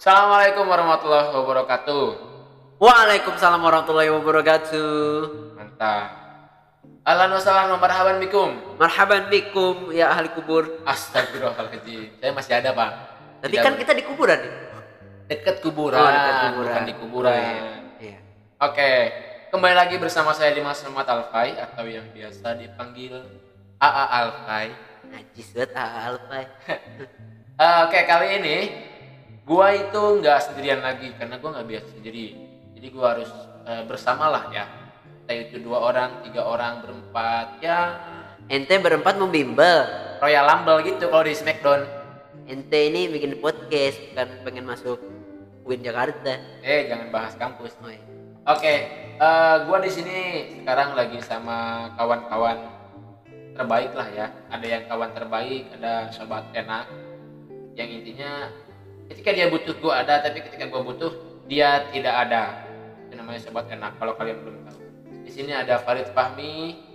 Assalamualaikum warahmatullahi wabarakatuh. Waalaikumsalam warahmatullahi wabarakatuh. Mantap. Ahlan wa sahlan wa marhaban bikum. Marhaban bikum ya ahli kubur. Astagfirullahaladzim. Saya masih ada, Pak. Tapi Tidak- kan kita di kuburan nih. dekat kuburan, Oh, dekat kuburan. bukan di kuburan. Oh, iya. Iya. Oke, kembali lagi bersama saya Dimas Ahmad Alfai atau yang biasa dipanggil AA Alfai. Najis banget ah, alfai. Oke, kali ini gua itu nggak sendirian lagi karena gua nggak biasa sendiri. Jadi gua harus eh, bersama lah ya. Kita itu dua orang, tiga orang, berempat, ya Ente berempat mau bimbel. Royal Rumble gitu kalau di Smackdown. Ente ini bikin podcast bukan pengen masuk UIN Jakarta. Eh, jangan bahas kampus. Oh, iya. Oke, eh, gua di sini sekarang lagi sama kawan-kawan terbaik lah ya. Ada yang kawan terbaik, ada sobat enak. Yang intinya ketika dia butuh gua ada, tapi ketika gua butuh dia tidak ada. Itu namanya sobat enak kalau kalian belum tahu. Di sini ada Farid Fahmi.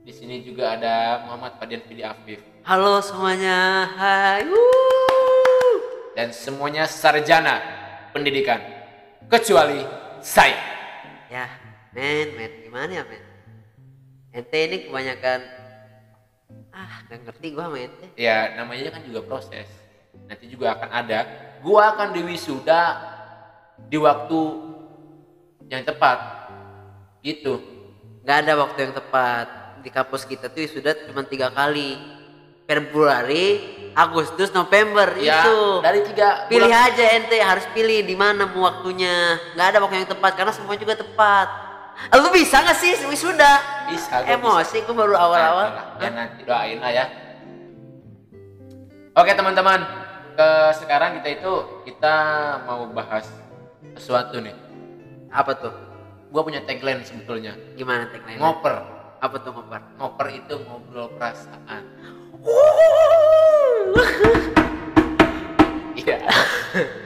Di sini juga ada Muhammad Fadian Fidi Afif Halo semuanya. Hai. Dan semuanya sarjana pendidikan kecuali saya. Ya, men, men, gimana ya, men? Ente ini kebanyakan ah, nggak ngerti gua ente. ya namanya kan juga proses nanti juga akan ada. Gua akan diwisuda di waktu yang tepat. Gitu. Nggak ada waktu yang tepat. Di kampus kita tuh sudah cuma tiga kali. Februari Agustus November ya itu. dari tiga pilih bulan- aja ente harus pilih di mana mau waktunya. Nggak ada waktu yang tepat karena semua juga tepat. Lu bisa nggak sih wisuda? Bisa emosi gua baru awal-awal. Nanti lah, ya nanti doain lah ya. Oke teman-teman ke sekarang kita itu kita mau bahas sesuatu nih. Apa tuh? Gua punya tagline sebetulnya. Gimana tagline ngoper. Apa tuh ngoper? Ngoper itu ngobrol perasaan. Iya.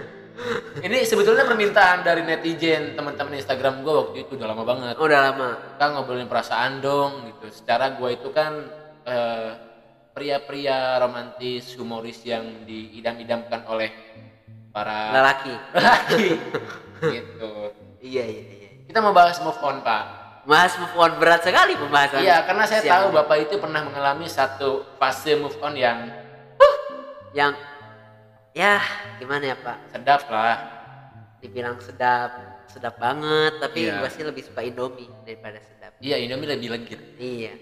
Ini sebetulnya permintaan dari netizen teman-teman Instagram gue waktu itu udah lama banget. udah lama. Kita ngobrolin perasaan dong gitu. Secara gue itu kan eh, pria-pria romantis, humoris yang diidam-idamkan oleh para lelaki lelaki gitu. iya iya iya Kita mau bahas move on pak. Mas move on berat sekali pembahasan Iya karena saya siang tahu bapak itu pernah mengalami satu fase move on yang yang ya gimana ya pak sedap lah. dibilang sedap sedap banget tapi Iya. sih lebih suka Indomie daripada sedap Iya Indomie lebih legit. iya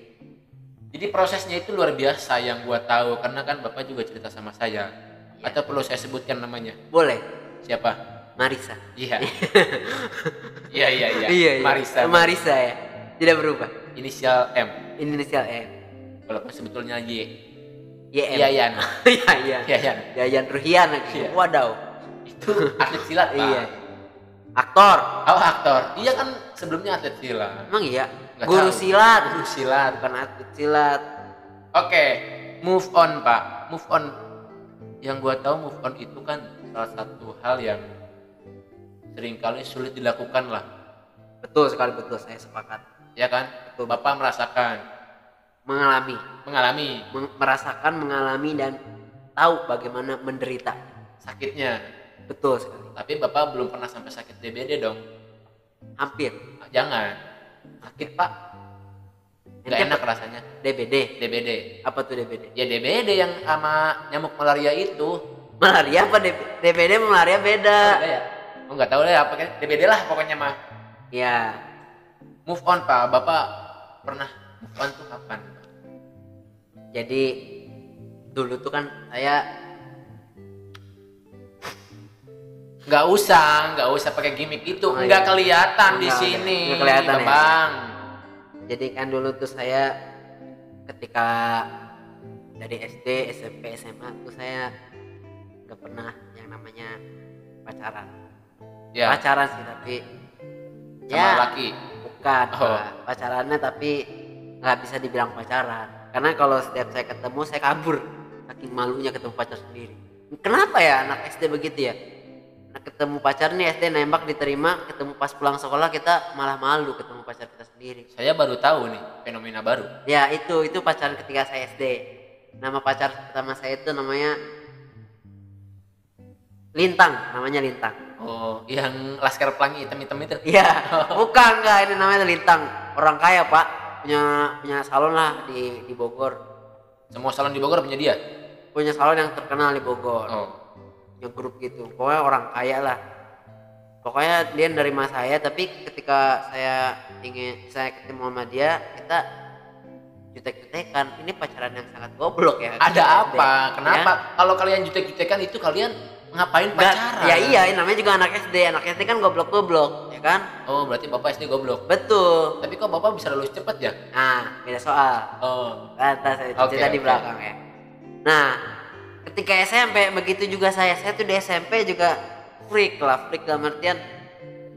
Jadi prosesnya itu luar biasa yang gua tahu karena kan bapak juga cerita sama saya. Iya. Atau perlu saya sebutkan namanya? boleh Siapa? Marisa Iya. iya iya iya. iya Marisa. Marisa ya tidak berubah Inisial M. inisial M Walaupun sebetulnya Y. YM Yayan. iya iya Yayan. Yayan Ruhian Iya. wadaw Itu atlet silat pak. iya aktor Oh aktor. Iya kan sebelumnya atlet silat. emang iya Nggak guru tahu. silat Guru silat. bukan atlet silat Oke, move on pak. Move on. Yang gua tahu move on itu kan salah satu hal yang sering kali sulit dilakukan lah. betul sekali betul saya sepakat Ya kan? Betul. Bapak merasakan, mengalami mengalami meng- merasakan mengalami dan tahu bagaimana menderita sakitnya. betul sekali Tapi bapak belum pernah sampai sakit DBD dong. hampir Jangan. Sakit pak. Gak Ente enak rasanya. DBD DBD. apa tuh DBD Ya DBD yang sama nyamuk malaria itu. malaria apa DB DBD sama malaria beda Beda ya? Oh nggak tahu deh apa kan. DBD lah pokoknya mah. ya Move on pak. Bapak pernah move on tuh kapan? jadi dulu tuh kan saya Nggak usah, nggak usah pakai gimmick itu. Oh, nggak iya. kelihatan di sini. nggak kelihatan ya? bang. jadi kan dulu tuh saya ketika dari SD SMP SMA tuh saya nggak pernah yang namanya pacaran Ya. pacaran sih tapi Sama laki. bukan Oh. Pak. pacarannya tapi nggak bisa dibilang pacaran karena kalau setiap saya ketemu saya kabur saking malunya ketemu pacar sendiri kenapa ya anak SD begitu ya nah, ketemu pacar nih SD nembak diterima ketemu pas pulang sekolah kita malah malu ketemu pacar kita sendiri Saya baru tahu nih fenomena baru. ya itu itu pacaran ketika saya SD nama pacar pertama saya itu namanya Lintang, namanya Lintang. Oh, yang laskar pelangi hitam-hitam itu. Iya, bukan enggak ini namanya Lintang. Orang kaya, Pak. Punya punya salon lah di di Bogor. Semua salon di Bogor punya dia. Punya salon yang terkenal di Bogor. Oh. Punya grup gitu. Pokoknya orang kaya lah. Pokoknya dia nerima saya, tapi ketika saya ingin saya ketemu sama dia, kita jutek-jutekan. Ini pacaran yang sangat goblok ya. Ada Kita apa? SD, Kenapa? ya. Kalau kalian jutek-jutekan itu kalian ngapain pacaran? ya iya, namanya juga anak SD. Anak SD kan goblok-goblok, ya kan? Oh, berarti Bapak SD goblok. Betul. Tapi kok Bapak bisa lulus cepet ya? Nah, beda soal. Oh. Kata saya cerita di oke. belakang ya. Nah, ketika SMP begitu juga saya. Saya tuh di SMP juga freak lah, freak dalam artian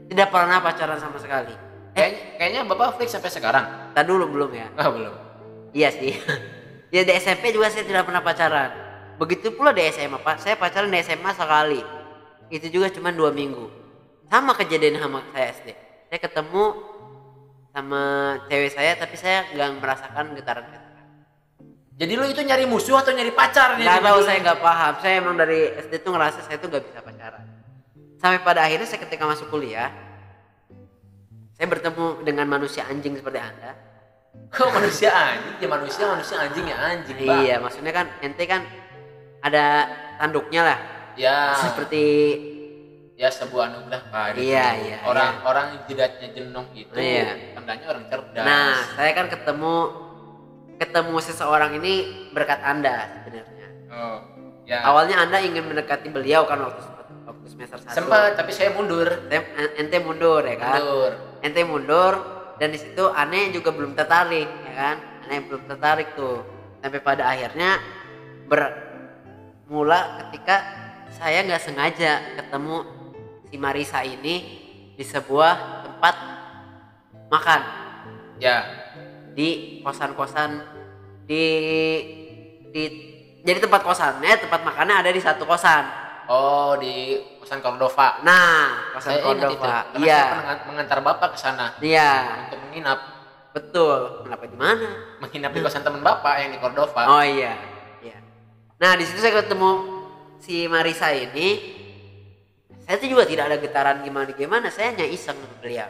tidak pernah pacaran sama sekali. Kayaknya, kayaknya Bapak fix sampai sekarang. Tak dulu belum ya? Ah, belum. Iya sih. ya di SMP juga saya tidak pernah pacaran. Begitu pula di SMA pak. Saya pacaran di SMA sekali. Itu juga cuma dua minggu. Sama kejadian sama saya SD. Saya ketemu sama cewek saya tapi saya nggak merasakan getaran-getaran. Jadi lu itu nyari musuh atau nyari pacar? Nggak tahu saya nggak paham. Saya emang dari SD tuh ngerasa saya tuh nggak bisa pacaran. Sampai pada akhirnya saya ketika masuk kuliah, saya bertemu dengan manusia anjing seperti anda. Kok manusia anjing? Ya manusia, manusia anjing ya anjing, Pak. Iya, maksudnya kan ente kan ada tanduknya lah. Ya, Seperti ya sebuah anugerah Pak. Gitu. Iya, iya, Orang-orang yang jidatnya jenong itu, Iya. tandanya orang cerdas. Nah, saya kan ketemu ketemu seseorang ini berkat anda sebenarnya. oh, ya. Awalnya anda ingin mendekati beliau kan waktu waktu semester satu. Sempat, tapi saya mundur. Ente mundur ya kan. Mundur. ente mundur dan di situ aneh juga belum tertarik ya kan aneh belum tertarik tuh sampai pada akhirnya bermula ketika saya nggak sengaja ketemu si Marisa ini di sebuah tempat makan Ya, di kosan-kosan di di jadi tempat kosannya tempat makannya ada di satu kosan oh di kosan Cordova. nah kosan Saya itu. Cordova Karena iya saya mengantar Bapak ke sana iya untuk menginap. betul kenapa di mana Menginap di kosan teman Bapak yang di Cordova. Oh iya, iya. Nah di situ saya ketemu si Marisa ini. Saya tuh juga tidak ada getaran gimana gimana. Saya hanya iseng sama beliau.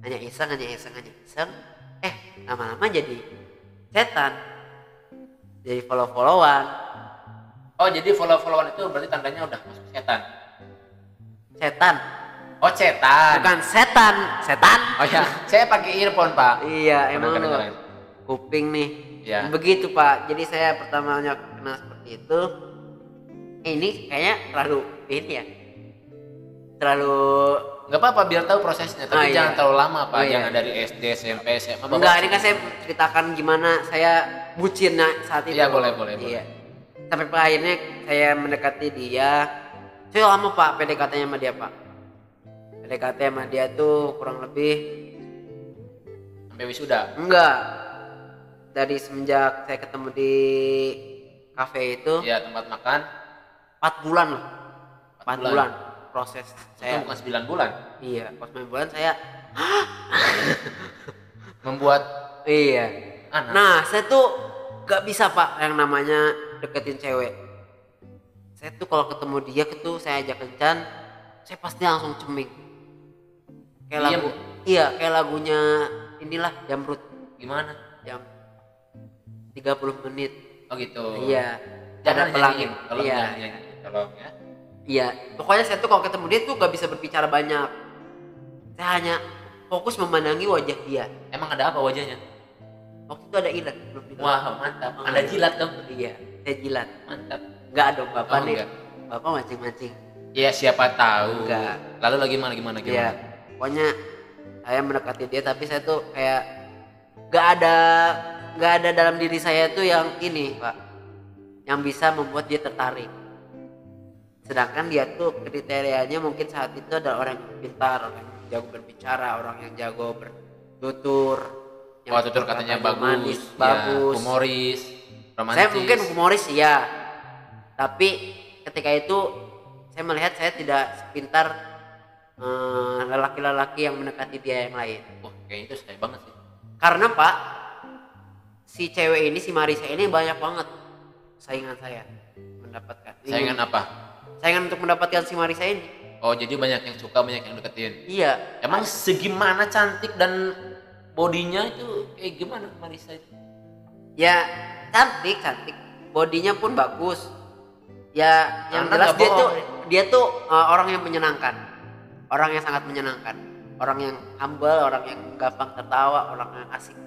Hanya iseng, hanya iseng, hanya iseng. Eh lama-lama jadi setan. Jadi follow-followan. Oh, jadi follow-followan itu berarti tandanya udah masuk setan. Setan, Oh, setan. bukan setan, setan. Oh ya, saya pakai earphone, Pak. Iya, emang kuping nih. Iya. Begitu Pak. Jadi saya pertamanya kenal seperti itu. Eh, ini kayaknya terlalu ini ya. Terlalu Nggak apa-apa biar tahu prosesnya, tapi Ah, jangan iya. terlalu lama, Pak. Oh, iya. Jangan dari SD, SMP, SMA. Bapak Enggak, ini kan saya ceritakan gimana saya bucinnya saat itu. Iya, boleh, boleh, Iya. Sampai pada akhirnya saya mendekati dia. Saya lama Pak PDKT-nya sama dia, Pak. PDKT sama dia tuh kurang lebih sampai wisuda. enggak. Dari semenjak saya ketemu di kafe itu Ya, tempat makan. 4 bulan loh. 4 Empat bulan. bulan. Proses Itu saya. bukan 9 bulan. Iya, pas 9 bulan saya Membuat iya. anak. Nah, saya tuh gak bisa pak yang namanya deketin cewek. Saya tuh kalau ketemu dia tuh saya ajak kencan, saya pasti langsung ceming. Kayak Diem. lagu, iya kayak lagunya inilah Jamrut Gimana? jam 30 menit. Oh gitu. Iya. Jangan Ada pelangi. nyanyiin. Tolong Iya. jangan nyanyiin. Tolong ya. Iya. Pokoknya saya tuh kalau ketemu dia tuh gak bisa berbicara banyak. Saya hanya fokus memandangi wajah dia. Emang ada apa wajahnya? Waktu itu ada ilat. Wah, mantap. Anda jilat dong. Iya, saya jilat. Mantap. Enggak dong bapak Oh, nih. enggak. Bapak mancing-mancing. Ya siapa tahu. Enggak. Lalu lagi gimana gimana gimana? Iya. Pokoknya saya mendekati dia tapi saya tuh kayak nggak ada nggak ada dalam diri saya tuh yang ini pak yang bisa membuat dia tertarik sedangkan dia tuh kriterianya mungkin saat itu adalah orang yang pintar orang yang jago berbicara orang yang jago bertutur yang Oh, tutur katanya bagus. manis, ya, bagus humoris, romantis. saya mungkin humoris ya tapi ketika itu saya melihat saya tidak sepintar eh, lelaki-lelaki yang mendekati dia yang lain Wah, kayaknya itu saya banget sih. karena pak si cewek ini si Marisa ini banyak banget saingan saya mendapatkan Saingan apa? Saingan untuk mendapatkan si Marisa ini Oh jadi banyak yang suka banyak yang deketin. iya Emang segimana cantik dan bodinya itu kayak gimana Marisa itu? ya cantik cantik bodinya pun bagus ya yang Karena jelas nggak dia bohong. tuh dia tuh uh, orang yang menyenangkan orang yang sangat menyenangkan orang yang humble orang yang gampang tertawa orang yang asik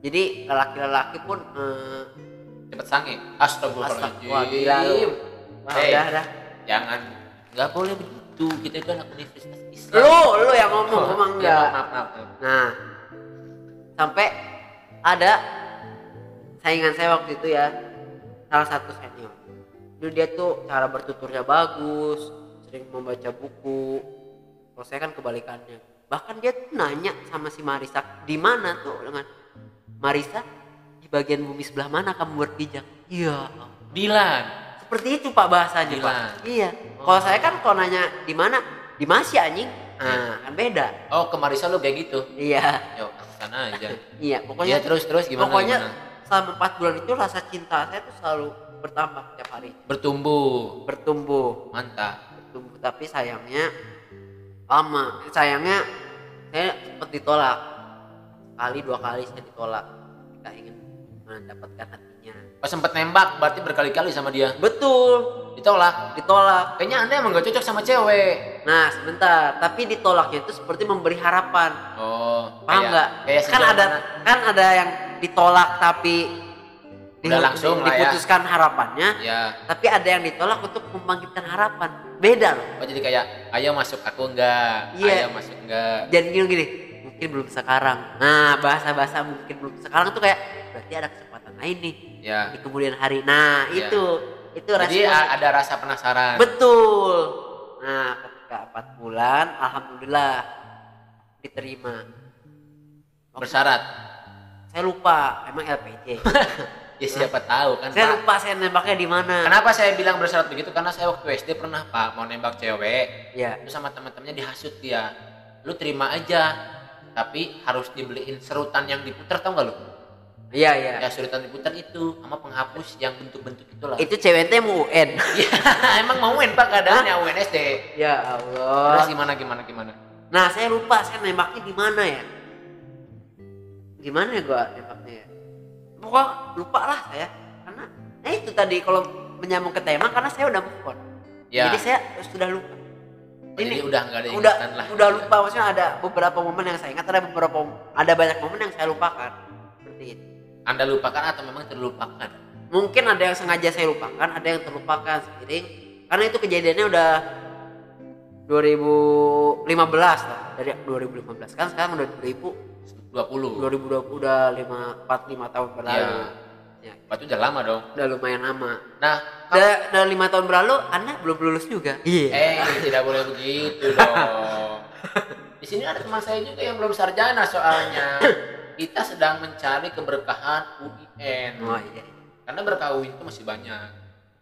jadi lelaki-lelaki pun uh, Cepet sange. Astagfirullah, wah, gila lu. Astagfirullahaladzim. wah, Hey, udah dah jangan nggak boleh begitu. Kita itu anak universitas Islam. lu lu yang ngomong Oh, emang iya, enggak maaf, maaf, maaf. Nah, sampai ada saingan saya waktu itu ya, salah satu senior. Dulu dia tuh cara bertuturnya bagus, sering membaca buku. Kalau saya kan kebalikannya. Bahkan dia tuh nanya sama si Marisa, di mana tuh dengan Marisa di bagian bumi sebelah mana kamu berpijak? Iya. Dilan. Seperti itu Pak bahasanya Gila. Pak. Iya. Oh. Kalau saya kan kalau nanya di mana, di Masih anjing. Nah, kan beda. Oh ke Marisa lu kayak gitu. Iya. Yo sana aja. Iya, pokoknya Ya terus terus gimana? pokoknya gimana? selama empat bulan itu rasa cinta saya tuh selalu bertambah tiap hari Bertumbuh. bertumbuh Mantap. bertumbuh tapi sayangnya lama sayangnya saya sempat ditolak kali dua kali saya ditolak ketika ingin mendapatkan hatinya Pas sempet nembak berarti berkali-kali sama dia. betul Ditolak. ditolak Kayaknya anda emang gak cocok sama cewek. nah sebentar tapi ditolaknya itu seperti memberi harapan Oh. paham nggak kan ada mana? kan ada yang ditolak tapi Udah langsung lah ya. diputuskan harapannya Ya. tapi ada yang ditolak untuk membangkitkan harapan beda loh Oh jadi kayak ayo masuk aku enggak? Iya. Ayo masuk enggak? jadi gini, gini mungkin belum sekarang nah bahasa bahasa mungkin belum sekarang tuh kayak berarti ada kesempatan lain nih Ya. di kemudian hari nah Iya. itu itu Jadi respon a- ada rasa penasaran. betul nah ketika empat bulan alhamdulillah diterima Bersyarat. saya lupa emang LPJ Ya siapa tahu kan saya Pak. lupa saya nembaknya di mana Kenapa saya bilang bersyarat begitu? Karena saya waktu SD pernah Pak mau nembak cewek, ya terus sama teman-temannya dihasut dia. Lu terima aja, tapi harus dibeliin serutan yang diputar tau gak lu? Iya iya. Ya serutan diputar itu sama penghapus yang bentuk-bentuk itulah. itu ceweknya mau UN. Iya, emang mau UN Pak? Keadaannya UN SD. ya Terus Allah gimana gimana gimana? nah saya lupa saya nembaknya di mana ya? Gimana ya gua nembaknya ya? Pokoknya lupa lah saya. Karena nah itu tadi kalau menyambung ke tema karena saya udah move on. Ya. jadi saya sudah lupa. Jadi udah nggak ada udah lah. udah lupa maksudnya ada beberapa momen yang saya ingat ada beberapa ada banyak momen yang saya lupakan. Seperti itu Anda lupakan atau memang terlupakan? mungkin ada yang sengaja saya lupakan ada yang terlupakan seiring karena itu kejadiannya udah 2015 lah dari 2015 kan sekarang udah 2000 20. 2020 udah 5 4 5 tahun berlalu Iya. ya. Berarti udah lama dong. udah lumayan lama Nah, udah udah lima tahun berlalu anda belum lulus juga iya eh tidak boleh begitu dong. Di sini ada teman saya juga yang belum sarjana soalnya. Kita sedang mencari keberkahan UIN. oh iya Karena berkah UIN itu masih banyak.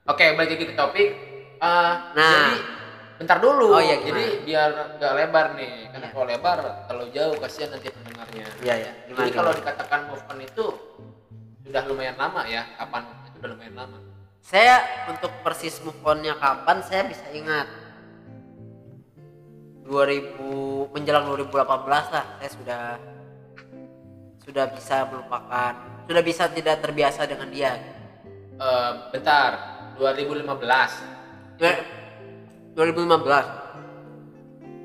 Oke, balik lagi ke topik. Eh, Nah. jadi bentar dulu. Oh, iya, gimana? jadi biar gak lebar nih. Karena Iya. kalau lebar terlalu jauh kasihan nanti pendengarnya. iya ya Jadi kalau dikatakan move on itu sudah lumayan lama ya. Kapan itu udah lumayan lama. saya untuk persis move on-nya kapan saya bisa ingat 2000 menjelang 2018 lah saya sudah sudah bisa melupakan sudah bisa tidak terbiasa dengan dia Eh, bentar, 2015. Eh, 2015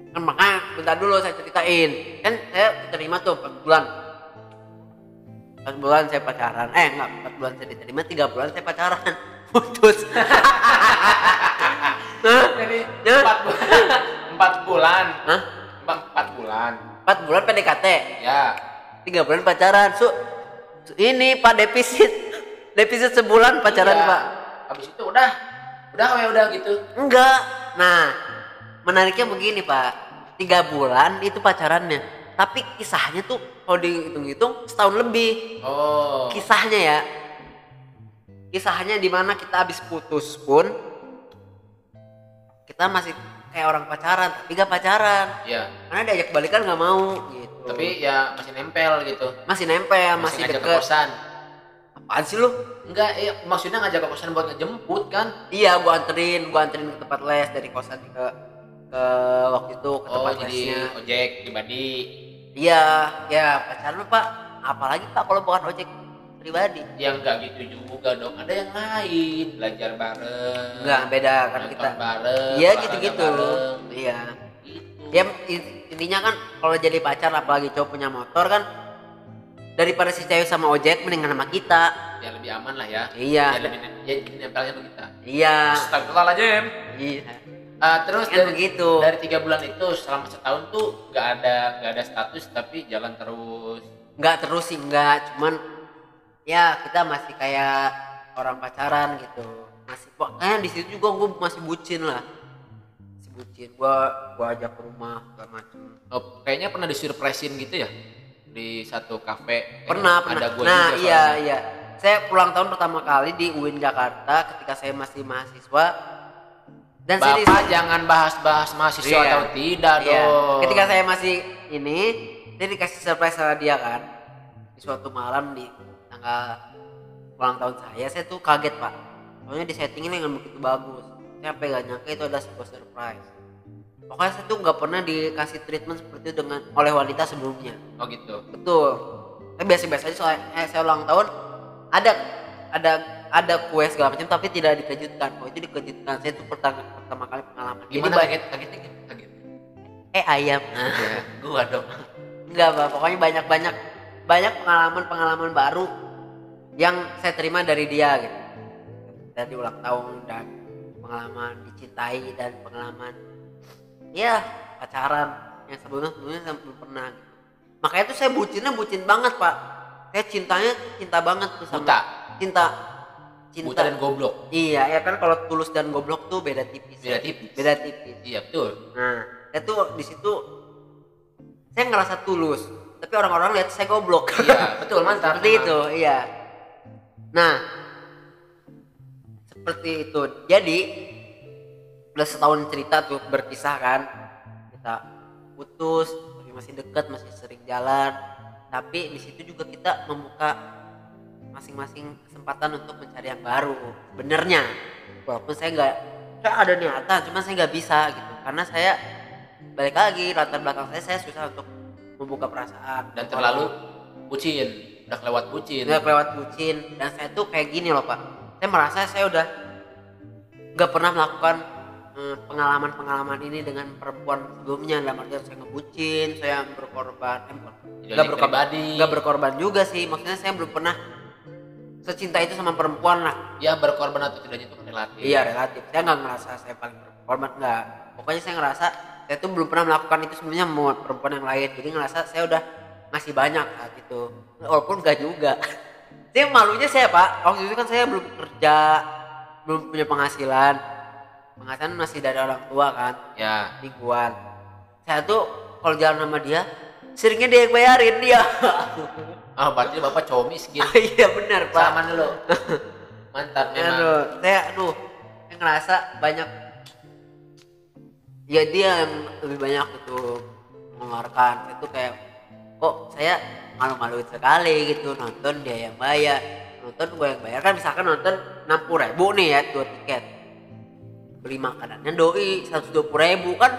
kan makanya bentar dulu saya ceritain kan saya diterima tuh 4 bulan 4 bulan saya pacaran eh enggak 4 bulan saya diterima 3 bulan saya pacaran putus Hah? Jadi Hah? empat bulan, empat bulan, Hah? empat, empat bulan. 4 bulan PDKT Ya, 3 bulan pacaran su, su- ini pak defisit defisit sebulan pacaran iya. pak Habis itu udah, udah ya udah gitu. Enggak. Nah, menariknya begini Pak. Tiga bulan itu pacarannya. Tapi kisahnya tuh kalau dihitung-hitung setahun lebih. Oh, Kisahnya ya. Kisahnya di mana kita habis putus pun kita masih kayak orang pacaran, tapi gak pacaran. ya. Karena diajak balikan nggak mau gitu. Tapi ya masih nempel gitu. masih nempel, masih, ngajak ke deket. kosan. apaan sih lu? Enggak eh, maksudnya ngajak ke kosan buat ngejemput kan? Iya gua anterin gua anterin ke tempat les dari kosan ke ke waktu itu ke oh tempat jadi lesnya. ojek pribadi. Iya ya pacaran pak. Apalagi pak kalau bukan ojek pribadi? Yang enggak gitu juga dong. Ada yang lain belajar bareng enggak beda kan kita bareng iya gitu-gitu. iya. Ya in- intinya kan kalau jadi pacar apalagi cowok punya motor kan daripada si cewek sama ojek mendingan sama kita. Ya lebih aman lah ya. Iya. Ya lebih ya nempelnya sama kita. Iya. Astagfirullahaladzim iya. Ah, terus kan dari, begitu. dari tiga bulan itu selama setahun tuh nggak ada nggak ada status tapi jalan terus. Nggak terus sih nggak. Cuman ya kita masih kayak orang pacaran gitu. Masih pokoknya di situ juga gue masih bucin lah bucin gua gua ajak ke rumah segala macem oh, kayaknya pernah disurprisein gitu ya di satu kafe pernah Eh, pernah ada gua nah juga iya soalnya. iya saya pulang tahun pertama kali di UIN Jakarta ketika saya masih mahasiswa dan saya di- bapak jangan bahas-bahas mahasiswa Iya. atau tidak Iya. dong Ketika saya masih ini, dia dikasih surprise sama dia kan. Di suatu malam di tanggal ulang tahun saya, saya tuh kaget pak. Soalnya di settingnya dengan begitu bagus. Sampai gak nyangka itu ada sebuah surprise. Pokoknya saya tuh nggak pernah dikasih treatment seperti itu dengan oleh wanita sebelumnya. oh gitu Betul. Saya biasa-biasa aja soalnya eh, saya ulang tahun ada ada ada kue segala macam tapi tidak dikejutkan. Oh itu dikejutkan. Saya tuh pertama pertama kali pengalaman. Jadi gimana ba- kaget kaget kaget kaget Eh ayam. ya, gua dong Enggak, Pak. Pokoknya banyak-banyak banyak pengalaman-pengalaman baru yang saya terima dari dia gitu. Dari ulang tahun dan pengalaman dicintai dan pengalaman ya pacaran yang sebelumnya sebelumnya saya belum pernah gitu. Makanya tuh saya bucinnya bucin banget, Pak. Saya cintanya cinta banget tuh sama buta cinta cinta. buta dan goblok Iya, ya kan kalau tulus dan goblok tuh beda tipis. beda tipis Beda tipis. iya betul Nah, saya tuh di situ saya ngerasa tulus, tapi orang-orang lihat saya goblok. iya betul mantap seperti itu, iya. Nah, seperti itu. Jadi udah setahun cerita tuh berkisah kan, kita putus, tapi masih dekat, masih sering jalan. Tapi di situ juga kita membuka masing-masing kesempatan untuk mencari yang baru. Benernya, walaupun saya nggak, saya ada niatan, cuma saya nggak bisa gitu, karena saya balik lagi latar belakang saya saya susah untuk membuka perasaan dan terlalu bucin udah kelewat bucin udah lewat bucin dan saya tuh kayak gini loh pak saya merasa saya udah nggak pernah melakukan eh, pengalaman-pengalaman ini dengan perempuan sebelumnya. Dalam artian saya ngebucin saya berkorban eh, bukan, Jadi nggak berkorban nggak berkorban juga sih. Maksudnya saya belum pernah secinta itu sama perempuan lah. Ya berkorban atau tidaknya itu kan relatif. Iya relatif. Saya nggak ngerasa saya paling berkorban nggak. Pokoknya saya ngerasa saya tuh belum pernah melakukan itu sebelumnya sama perempuan yang lain. Jadi ngerasa saya udah masih banyak saat itu walaupun enggak juga saya malunya saya pak. Waktu itu kan saya belum kerja belum punya penghasilan. Penghasilan masih dari orang tua kan ya. mingguan. Saya tuh kalau jalan sama dia seringnya dia yang bayarin dia. Ah berarti bapak cowok miskin. Iya benar pak. Sama dulu. Mantap memang. aduh saya aduh saya ngerasa banyak ya dia yang lebih banyak itu mengeluarkan. Itu kayak kok saya malu-maluin sekali gitu nonton dia yang bayar. Nonton gue yang bayar kan misalkan nonton 60 ribu nih ya dua tiket. Beli makanannya doi 120 ribu kan.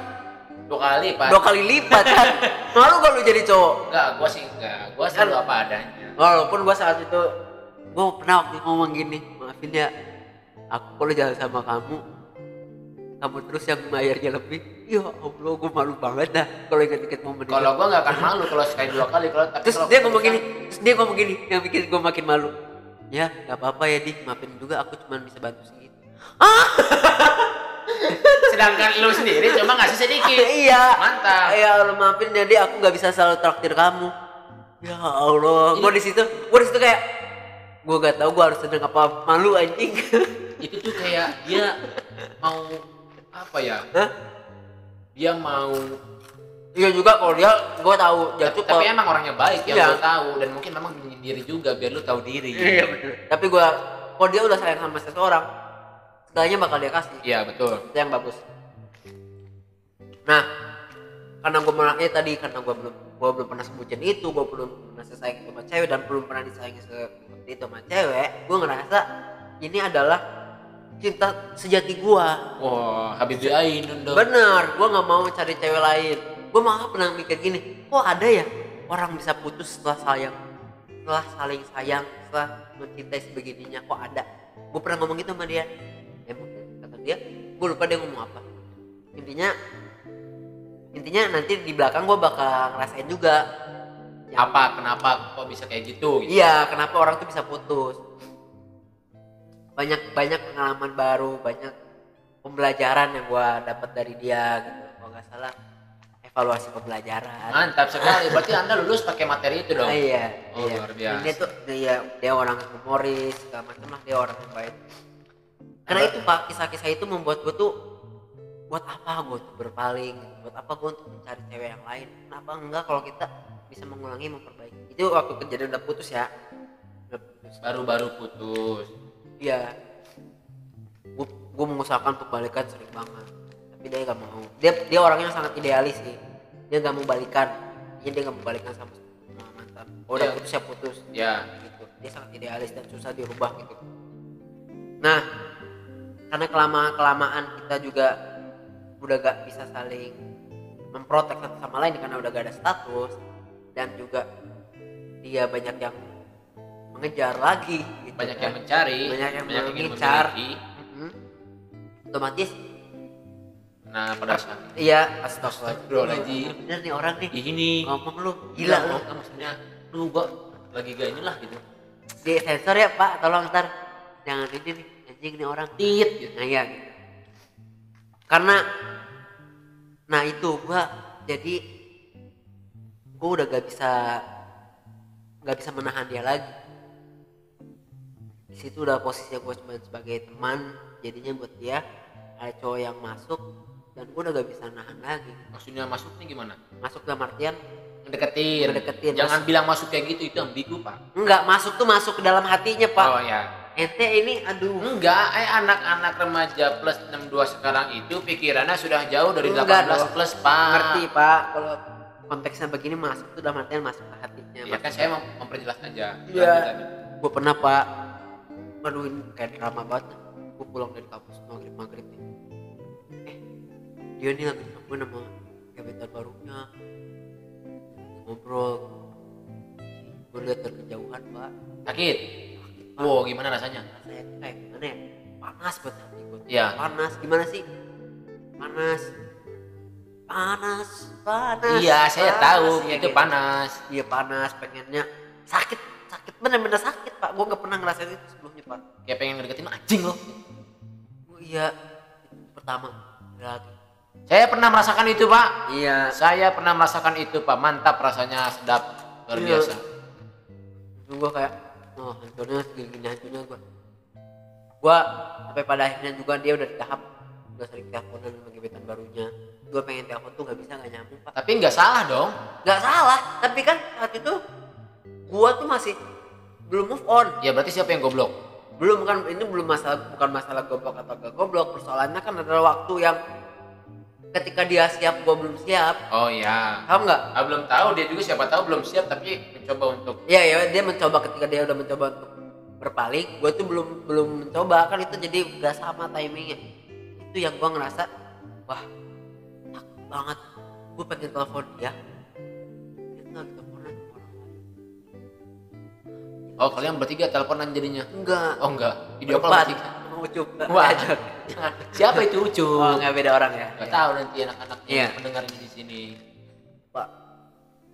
Dua kali pak dua kali lipat kan? Malu gak lu jadi cowok? Enggak gua sih enggak. Gua selalu apa adanya. walaupun gua saat itu gua pernah waktu ngomong gini maafin ya aku kalau jalan sama kamu kamu terus yang bayarnya lebih ya allah gua malu banget dah kalau ingat-ingat momen itu. Kalau gua nggak akan malu kalau sekali dua kali kalau tapi terus kalau dia ngomong gini terus dia ngomong gini yang bikin gua makin malu. Ya nggak apa-apa ya dik maafin juga aku cuma bisa bantu segitu sedangkan lu sendiri cuma ngasih sedikit. Iya. Mantap. Ya allah maafin ya dik aku nggak bisa selalu traktir kamu. Ya allah gua di situ gua di situ kayak gua gak tahu gua harus sedang apa malu anjing. Itu tuh kayak dia mau apa ya? Hah? Dia mau Iya juga kalau dia gue tahu dia tapi, tuh tapi kalau- emang orangnya baik yang Iya. lu tahu dan mungkin memang menyendiri juga biar lu tahu diri Iya bener. Tapi gue kalau dia udah sayang sama seseorang segalanya bakal dia kasih. iya betul Itu yang bagus. Nah karena gue menangnya tadi karena gue belum gue belum pernah sebutin itu gue belum pernah sayang sama cewek dan belum pernah disayangi seperti itu sama cewek gue ngerasa ini adalah cinta sejati gue wah Habibie Ainun dong. Bener gue nggak mau cari cewek lain. Gue malah pernah mikir gini kok ada ya orang bisa putus setelah sayang setelah saling sayang setelah mencintai sebegininya kok ada? Gue pernah ngomong gitu sama dia. Emang kata dia gue lupa dia ngomong apa. Intinya intinya nanti di belakang gue bakal ngerasain juga. Apa kenapa kok bisa kayak gitu gitu? Iya kenapa orang tuh bisa putus banyak banyak pengalaman baru banyak pembelajaran yang gue dapat dari dia gitu kalau nggak salah evaluasi pembelajaran mantap sekali berarti anda lulus pakai materi itu dong Ah, iya, Oh, iya. luar biasa. Dan Dia tuh dia dia orang humoris, segala macam lah dia orang yang baik. Karena itu Pak, kisah-kisah itu membuat gue tuh buat apa gue tuh berpaling, buat apa gue untuk mencari cewek yang lain. Kenapa enggak kalau kita bisa mengulangi memperbaiki. Itu waktu kejadian udah putus ya. Baru-baru putus Iya. Gue mengusahakan untuk balikan sering banget. Tapi dia gak mau. Dia dia orangnya sangat idealis sih. Dia gak mau balikan. Jadi dia gak mau balikan sama sama mantan. Oh, udah Iya. putus ya putus ya gitu dia sangat idealis dan susah dirubah gitu nah karena kelamaan kelamaan kita juga udah gak bisa saling memprotek satu sama lain karena udah gak ada status dan juga dia banyak yang mengejar lagi gitu banyak kan. yang mencari Banyak yang ingin mengincar. memiliki. Mhm. otomatis nah pada saat iya astagfirullah Astagfirullahaladzim. bener nih orang nih ini ngomong lu gila lu maksudnya lu gua lagi gak inilah gitu di sensor ya pak tolong ntar jangan ini nih anjing nih orang tit gitu nah iya gitu. karena nah itu gua jadi gua udah gak bisa gak bisa menahan dia lagi situ udah posisinya gue cuma sebagai teman jadinya buat dia ada cowok yang masuk dan gue udah gak bisa nahan lagi. Maksudnya masuknya gimana? Masuk dalam artian ngedeketin. Ngedeketin, jangan masuk. bilang masuk kayak gitu itu ambigu pak. Enggak masuk tuh masuk ke dalam hatinya pak. Oh ya ente ini aduh. Enggak eh anak-anak remaja plus 62 sekarang itu pikirannya sudah jauh dari 18 Enggak dong. plus pak. Ngerti pak. Kalau konteksnya begini masuk tuh dalam artian masuk ke hatinya ya kan saya mau memperjelas aja. Iya. Gue pernah pak aduh ini kayak drama banget. Gue pulang dari kampus maghrib maghrib nih. Eh dia nih lagi nemuin sama gebetan barunya. Ngobrol. Gue lihat dari kejauhan pak. Sakit? Pak. wow gimana rasanya? Rasanya kayak gimana ya? Panas buat hati gue Iya. panas. Gimana sih? Panas. Panas panas. Iya saya panas. tahu Iya, itu gitu. panas. Iya panas, pengennya sakit, sakit bener-bener sakit pak. Gue nggak pernah ngerasain itu sebelumnya pak. kayak pengen ngedeketin anjing loh iya, itu pertama lagi. saya pernah merasakan itu pak Iya. saya pernah merasakan itu pak mantap rasanya sedap luar Iya. biasa Gue kayak, oh hancurnya segini hancurnya gue. Gue sampai pada akhirnya juga dia udah di tahap udah sering teleponan sama gebetan barunya. Gue pengen telepon tuh nggak bisa nggak nyambung pak. tapi nggak salah dong Nggak salah, tapi kan saat itu gue tuh masih belum move on. ya berarti siapa yang goblok? Belum kan ini belum masalah bukan masalah goblok atau gak goblok. Persoalannya kan adalah waktu yang ketika dia siap gua belum siap. Oh ya paham nggak? Ah, belum tahu. Dia juga siapa tahu belum siap tapi mencoba untuk Iya ya dia mencoba ketika dia udah mencoba untuk berpaling gue tuh belum belum mencoba. Kan itu jadi udah sama timingnya. Itu yang gua ngerasa wah takut banget. Gue pengen telepon dia. Dia tuh oh kalian bertiga teleponan jadinya? Enggak. Oh enggak. Video call bertiga. Mau coba. Wah siapa itu ucu oh nggak beda orang ya? Nggak Iya. tahu nanti anak-anak yang mendengar di sini. Pak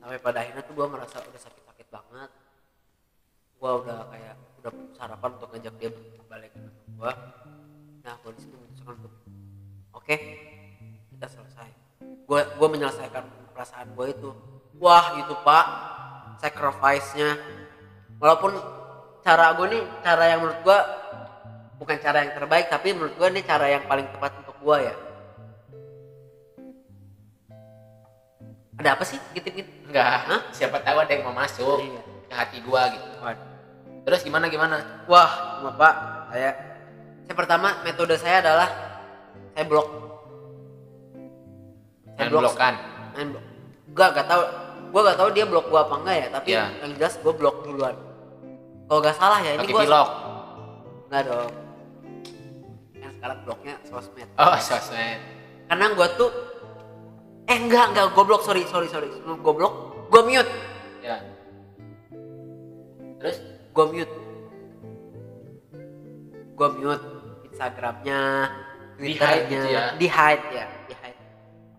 sampai pada akhirnya tuh gue ngerasa udah sakit-sakit banget. Gue udah kayak udah sarapan untuk ngajak dia balik ke gue nah gue di situ memutuskan untuk oke kita selesai. Gue gue menyelesaikan perasaan gue itu. Wah itu pak. Sacrifice nya walaupun cara gue nih cara yang menurut gue bukan cara yang terbaik tapi menurut gue ini cara yang paling tepat untuk gue ya. Ada apa sih? Gitu-gitu enggak. Hah? siapa tahu ada yang mau masuk Iya. ke hati gua gitu. Terus gimana gimana? Wah, Bapak, saya saya pertama metode saya adalah saya blok. Saya Main blokan. Main blok. Gak gak tahu gua gak tahu dia blok gua apa enggak ya tapi Iya. yang jelas gua blok duluan. Kalau gak salah ya ini pakai gua pilok enggak dong. Kan sekarang bloknya sosmed. Oh sosmed. Karena gua tuh eh enggak enggak gua blok sorry sorry sorry. Sebelum gua blok gua mute. Ya terus gua mute. Gua mute Instagramnya Di hide Twitternya gitu ya? di hide ya. Di hide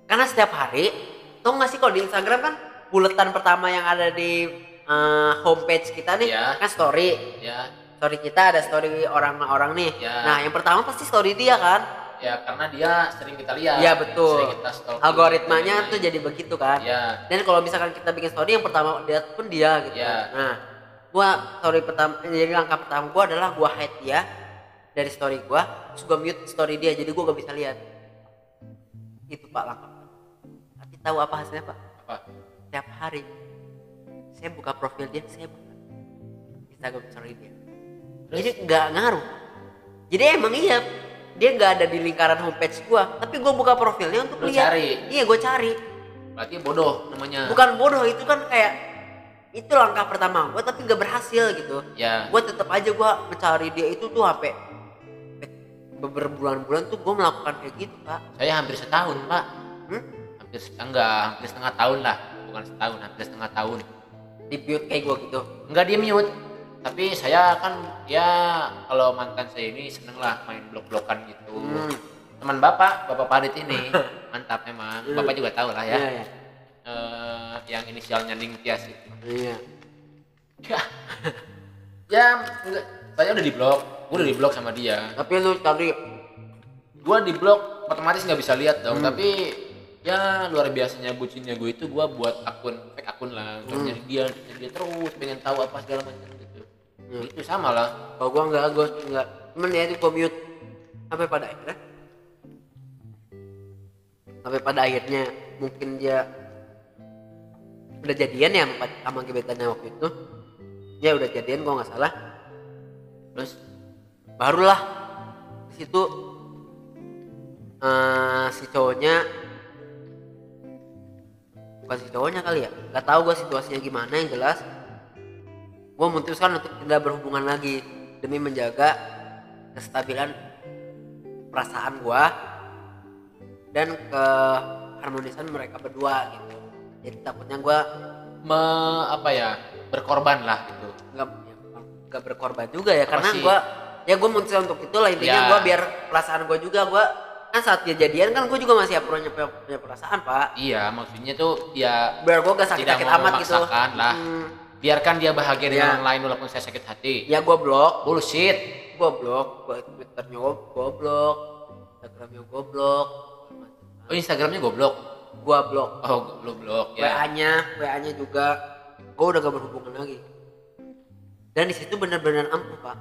karena setiap hari tau nggak sih kalau di Instagram kan buletan pertama yang ada di eh, homepage kita nih Iya. kan story. Ya story kita ada story orang-orang nih. Iya. nah yang pertama pasti story dia kan? Ya karena dia sering kita lihat Iya betul. sering kita stalking, algoritmanya lain-lain. tuh jadi begitu kan? Ya dan kalau misalkan kita bikin story yang pertama dia pun dia gitu. Iya. nah gua story pertama jadi langkah pertama gua adalah gua hide dia dari story gua terus gua mute story dia jadi gua gak bisa lihat. Itu pak langkah tapi tahu apa hasilnya pak? Apa setiap hari. Saya buka profil dia saya buka Instagram story dia. Jadi nggak ngaruh. Jadi emang iya dia nggak ada di lingkaran homepage gua tapi gua buka profilnya untuk Lu lihat. cari. iya gua cari. Berarti bodoh namanya. Bukan bodoh itu kan kayak itu langkah pertama gue tapi gak berhasil gitu. Ya. Gue tetap aja gue mencari dia itu tuh sampai beberapa bulan-bulan tuh gue melakukan kayak gitu pak saya hampir setahun pak. Hmm? hampir enggak hampir setengah tahun lah bukan setahun hampir setengah tahun. Di mute kayak gue gitu? Enggak dia mute. Tapi saya kan ya kalau mantan saya ini seneng lah main blok-blokan gitu. Hmm. teman bapak bapak Parit ini. Mantap memang. Hmm. bapak juga tahu lah ya. Iya, iya. Eh, yang inisialnya Ning Tias itu. Iya. Ya. Ya enggak. Saya udah di blok. Gue udah di blok sama dia. Tapi lu tadi gue di blok otomatis nggak bisa lihat dong. Hmm. tapi ya luar biasanya bucinnya gue itu gue buat akun fake akun lah untuk Hmm. nyari dia nyari dia terus pengen tahu apa segala macam gitu Hmm. itu sama lah kalau gue enggak gue enggak cuman ya itu gue mute sampai pada akhirnya sampai pada akhirnya mungkin dia udah jadian ya sama, sama gebetannya waktu itu ya udah jadian gua nggak salah terus barulah di situ eh, si cowoknya bukan si cowoknya kali ya. Nggak tahu gue situasinya gimana yang jelas. Gue memutuskan untuk tidak berhubungan lagi demi menjaga kestabilan perasaan gue dan keharmonisan mereka berdua gitu. Jadi takutnya gue me, apa ya berkorban lah gitu. Nggak nggak berkorban juga ya Apa karena gue ya gue mutusin untuk itulah intinya Ya. gue biar perasaan gue juga gue kan saat dia jadian kan gue juga masih punya, punya, perasaan pak. Iya maksudnya tuh ya biar gue gak sakit sakit amat gitu. lah. Hmm, biarkan dia bahagia dengan Ya. orang lain walaupun saya sakit hati. Ya gue blok bullshit. Gue blok gue twitternya gue blok instagramnya gue blok oh instagramnya goblok? Gue blok. Oh lu blok wa ya nya wa nya juga. Gue udah gak berhubungan lagi. Dan di situ benar-benar ampuh pak.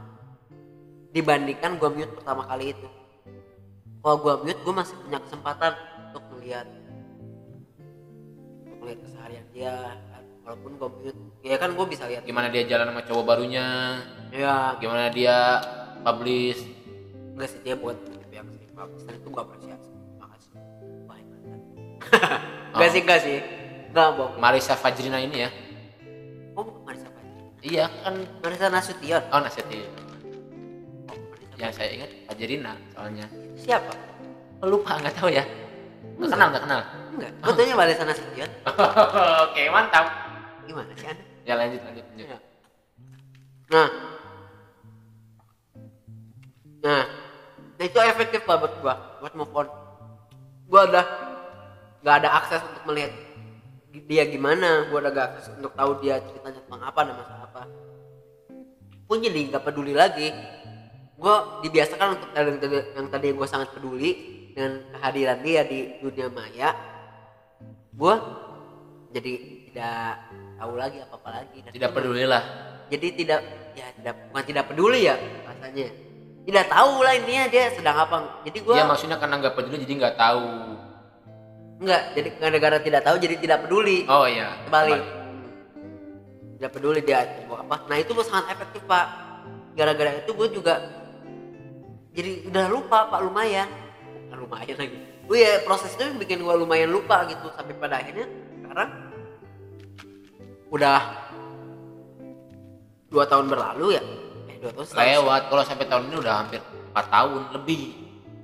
Dibandingkan gue mute pertama kali itu kalau gue mute gue masih punya kesempatan untuk melihat untuk melihat keseharian dia. Kan. walaupun gue mute ya kan gue bisa lihat. Gimana dia jalan sama cowok barunya? Ya. Gimana dia publish? Enggak sih dia buat yang sering publish. Dan itu gue apresiasi. Makasih. Baik mantan enggak sih enggak sih. Enggak bohong Marisa Fajrina ini ya? Oh Marisa Fajri iya kan. Marisa Nasution. Oh oh, Marisa yang saya ingat Fajrina soalnya. Siapa? Oh, lupa nggak tahu ya. Nggak kenal nggak kenal? Enggak. Betulnya Marisa Nasution oke mantap. Gimana sih anda ya lanjut lanjut, lanjut. Ya. nah. Nah. Nah itu efektif lah buat gua buat move on. Gua udah nggak ada akses untuk melihat dia gimana. Gua udah gak akses untuk tahu dia ceritanya tentang apa dan masalah apa. Pun jadi nggak peduli lagi gua dibiasakan untuk yang tadi yang tadi gua sangat peduli dengan kehadiran dia di dunia maya. Gua jadi tidak tahu lagi apa apa lagi. Dan tidak peduli lah jadi tidak ya tidak bukan tidak peduli ya rasanya. Tidak tahu lah intinya dia sedang apa. Jadi gua dia maksudnya karena nggak peduli jadi nggak tahu. Enggak jadi gara-gara tidak tahu jadi tidak peduli. Oh iya. Kembali. Tidak peduli dia apa. Nah itu sangat efektif pak. Gara-gara itu gue juga jadi udah lupa pak lumayan. Bukan lumayan lagi. Oh ya proses itu bikin gua lumayan lupa gitu sampai pada akhirnya sekarang udah dua tahun berlalu ya? Eh dua tahun lewat kalau sampai tahun ini udah hampir 4 tahun lebih.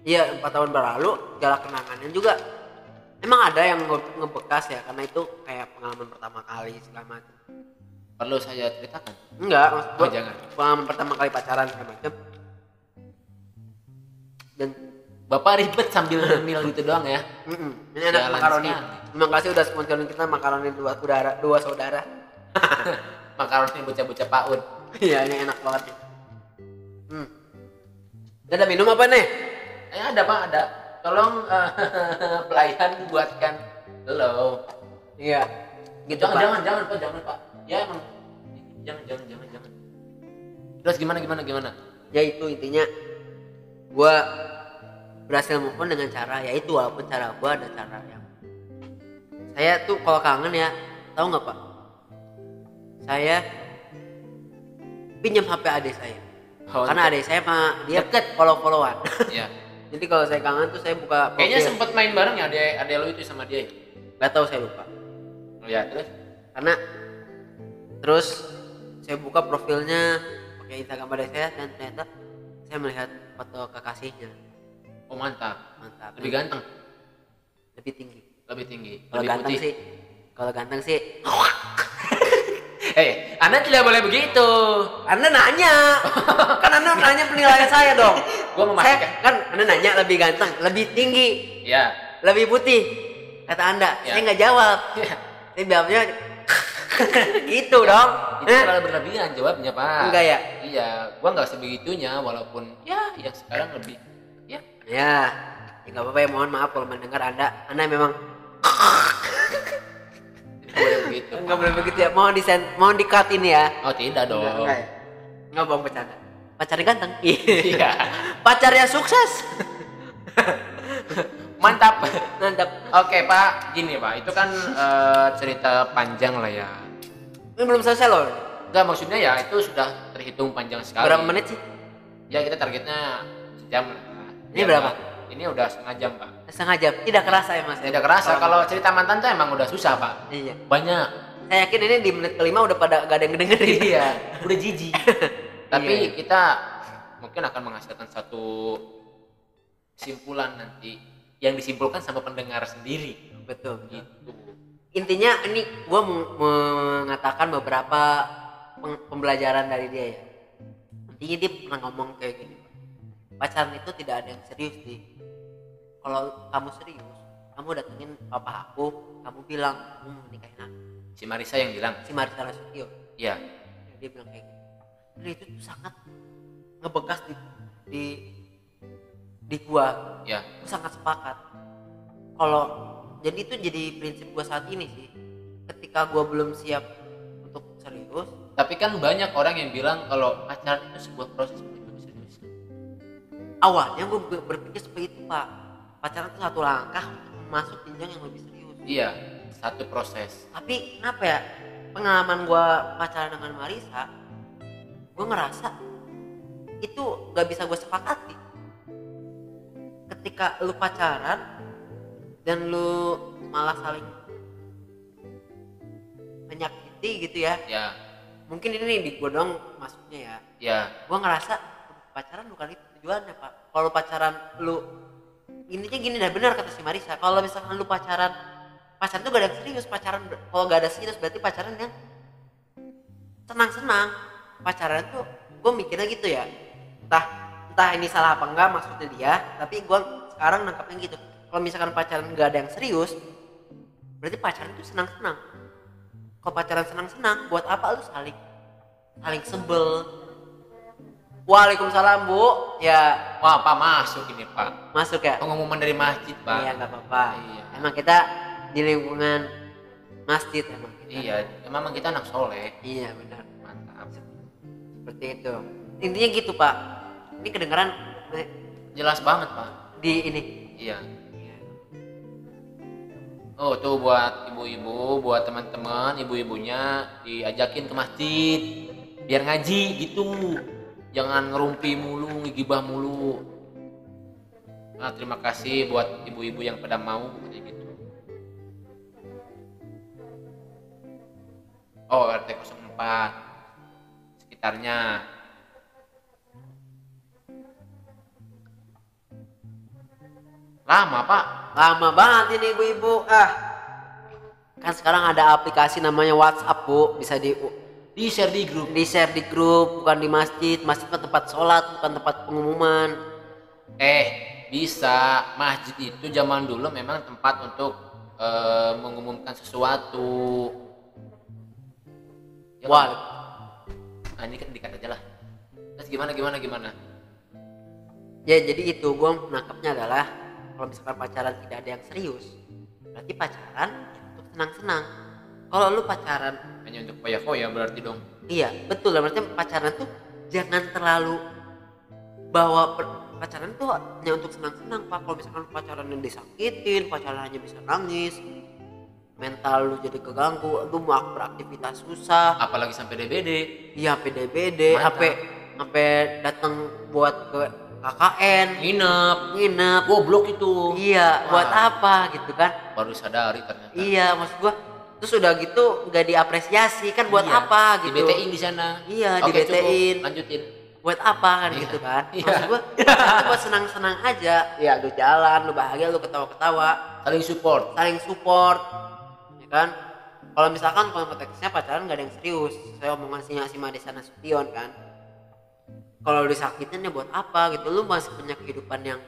Iya empat tahun berlalu segala kenangannya juga. Emang ada yang nge- ngebekas ya karena itu kayak pengalaman pertama kali segala macam. Perlu saya ceritakan? Enggak maksud oh, gua jangan. pengalaman pertama kali pacaran segala macam dan bapak ribet sambil ngemil gitu doang ya. Mm ini enak makaroni terima kasih udah sponsorin kita makaroni dua saudara dua saudara. Makaroni bocah-bocah paud iya ini enak banget. Nih hmm. Ini ada minum apa nih? Eh ada pak ada. Tolong eh, pelayan buatkan. Lo iya. Gitu jangan pak. jangan jangan pak jangan pak. Ya emang. Jangan jangan jangan jangan. Terus gimana gimana gimana? Ya itu intinya gua berhasil move on dengan cara ya itu walaupun cara gua ada cara yang saya tuh kalau kangen ya tahu nggak pak? Saya pinjam HP adik saya. Oh, karena adik saya mah dia Deket. follow followan ya jadi kalau saya kangen tuh saya buka kayaknya profil. sempet main bareng ya ada ada lo itu sama dia nggak tahu saya lupa. Oh ya terus? Karena terus saya buka profilnya pakai Instagram adik saya dan ternyata saya melihat foto kekasihnya oh mantap. Mantap. Lebih ganteng? Lebih tinggi. Lebih tinggi. Kalau lebih ganteng putih. sih kalau ganteng sih eh anda tidak boleh begitu. Anda nanya. Kan anda nanya penilaian saya dong. Gua saya memastikan. kan anda nanya lebih ganteng lebih tinggi. Ya lebih putih kata anda. Ya. saya nggak jawab. Ya. saya jawabnya gitu dong. Itu terlalu berlebihan jawabnya pak. Enggak ya? Iya gua nggak sebegitunya walaupun ya yang sekarang lebih ya ya nggak apa-apa ya mohon maaf kalau mendengar anda. Anda memang tidak boleh begitu. Nggak boleh begitu ya. Mohon di mohon di cut ini ya. Oh tidak dong. Enggak, enggak ya bohong bercanda. Pacarnya ganteng. Iya. Pacarnya sukses. Mantap. Mantap. Oke pak. Gini pak. Itu kan eh, cerita panjang lah ya. Ini belum selesai loh. Enggak maksudnya ya itu sudah terhitung panjang sekali. Berapa menit sih? Ya kita targetnya sejam lah Ini Ya, berapa? Ini udah setengah jam pak. Setengah jam. Tidak kerasa ya mas? Tidak kerasa. Kalau cerita mantan tuh emang udah susah pak. Iya. Banyak. Saya yakin ini di menit kelima udah pada gak ada yang dengerin iya. Udah jijik. Tapi Iya. kita mungkin akan menghasilkan satu kesimpulan nanti yang disimpulkan sama pendengar sendiri. Betul gitu. Intinya ini gua mau mengatakan beberapa pembelajaran dari dia ya. Intinya dia pernah ngomong kayak gini pacaran itu tidak ada yang serius di. Kalau kamu serius kamu datengin papa aku kamu bilang kamu mau nikahin aku. Si Marisa yang bilang? Si Marisa Nasution. Iya. Dia bilang kayak gitu. Dan itu tuh sangat ngebekas di di di gua. Ya gua sangat sepakat. Kalau jadi itu jadi prinsip gua saat ini sih. Ketika gua belum siap untuk serius tapi kan banyak orang yang bilang kalau pacaran itu sebuah proses awalnya gua ber- berpikir seperti itu pak. Pacaran itu satu langkah untuk masuk jenjang yang lebih serius. Iya satu proses. Tapi kenapa ya? Pengalaman gua pacaran dengan Marisa gua ngerasa itu gak bisa gue sepakati. Ketika lu pacaran dan lu malah saling menyakiti gitu ya. Ya mungkin ini di gua dong masuknya ya. Ya gua ngerasa pacaran bukan itu tujuannya pak? Kalau pacaran lu intinya gini dah benar kata si Marisa kalau misalkan lu pacaran pacaran tuh gak ada serius pacaran kalau gak ada serius berarti pacaran yang senang-senang. Pacaran tuh gue mikirnya gitu ya. Entah entah ini salah apa enggak maksudnya dia tapi gue sekarang nangkapnya gitu. Kalau misalkan pacaran gak ada yang serius berarti pacaran itu senang-senang. Kalau pacaran senang-senang buat apa lu saling saling sebel Waalaikumsalam bu. Ya. Wah pak masuk ini pak. Masuk ya? Pengumuman dari masjid pak. Iya nggak apa-apa. Iya. emang kita di lingkungan masjid emang kita. iya memang kita anak soleh. Iya benar. Mantap. Seperti itu. Intinya gitu pak. Ini kedengeran eh, jelas banget pak. di ini. Iya. Oh tuh buat ibu-ibu, buat teman-teman, ibu-ibunya diajakin ke masjid. Biar ngaji gitu. Jangan ngerumpi mulu, ngigibah mulu. ah, terima kasih buat ibu-ibu yang pada mau kayak gitu oh RT 04 sekitarnya lama pak Lama banget ini ibu-ibu. Ah. Kan sekarang ada aplikasi namanya WhatsApp, Bu. Bisa di di share di grup di share di grup, bukan di masjid. Masjid mah tempat sholat, bukan tempat pengumuman. eh bisa masjid itu zaman dulu memang tempat untuk eh, mengumumkan sesuatu Ya kan? Wah, nah ini kan dikat aja lah terus gimana gimana gimana ya jadi itu gue menangkapnya adalah kalau misalkan pacaran tidak ada yang serius, berarti pacaran ya untuk senang-senang. Kalau lu pacaran hanya untuk foya-foya berarti dong Iya, betul lah. Berarti pacaran tuh jangan terlalu bawa per- pacaran tuh hanya untuk senang-senang pak. Kalau misalkan pacaran yang disakitin, pacaran hanya bisa nangis, mental lu jadi keganggu, lu mau beraktivitas susah, apalagi sampai DBD iya PDBD, Mantap. sampai sampai datang buat ke KKN, nginep nginep, goblok itu iya, buat Wah. apa gitu kan? baru sadari ternyata Iya, maksud gua terus udah gitu nggak diapresiasi kan buat Iya, apa gitu? di BTin di sana. Iya, Oke, di BTin. cukup. lanjutin. Buat apa kan Iya. gitu kan? Iya. maksud gua itu buat senang-senang aja. Ya lu jalan lu bahagia lu ketawa-ketawa. Saling support. Saling support ya kan? Kalau misalkan kalau konteksnya pacaran gak ada yang serius saya omongan si si Madesa Nasution kan? Kalau disakitin ya buat apa gitu? Lu masih punya kehidupan yang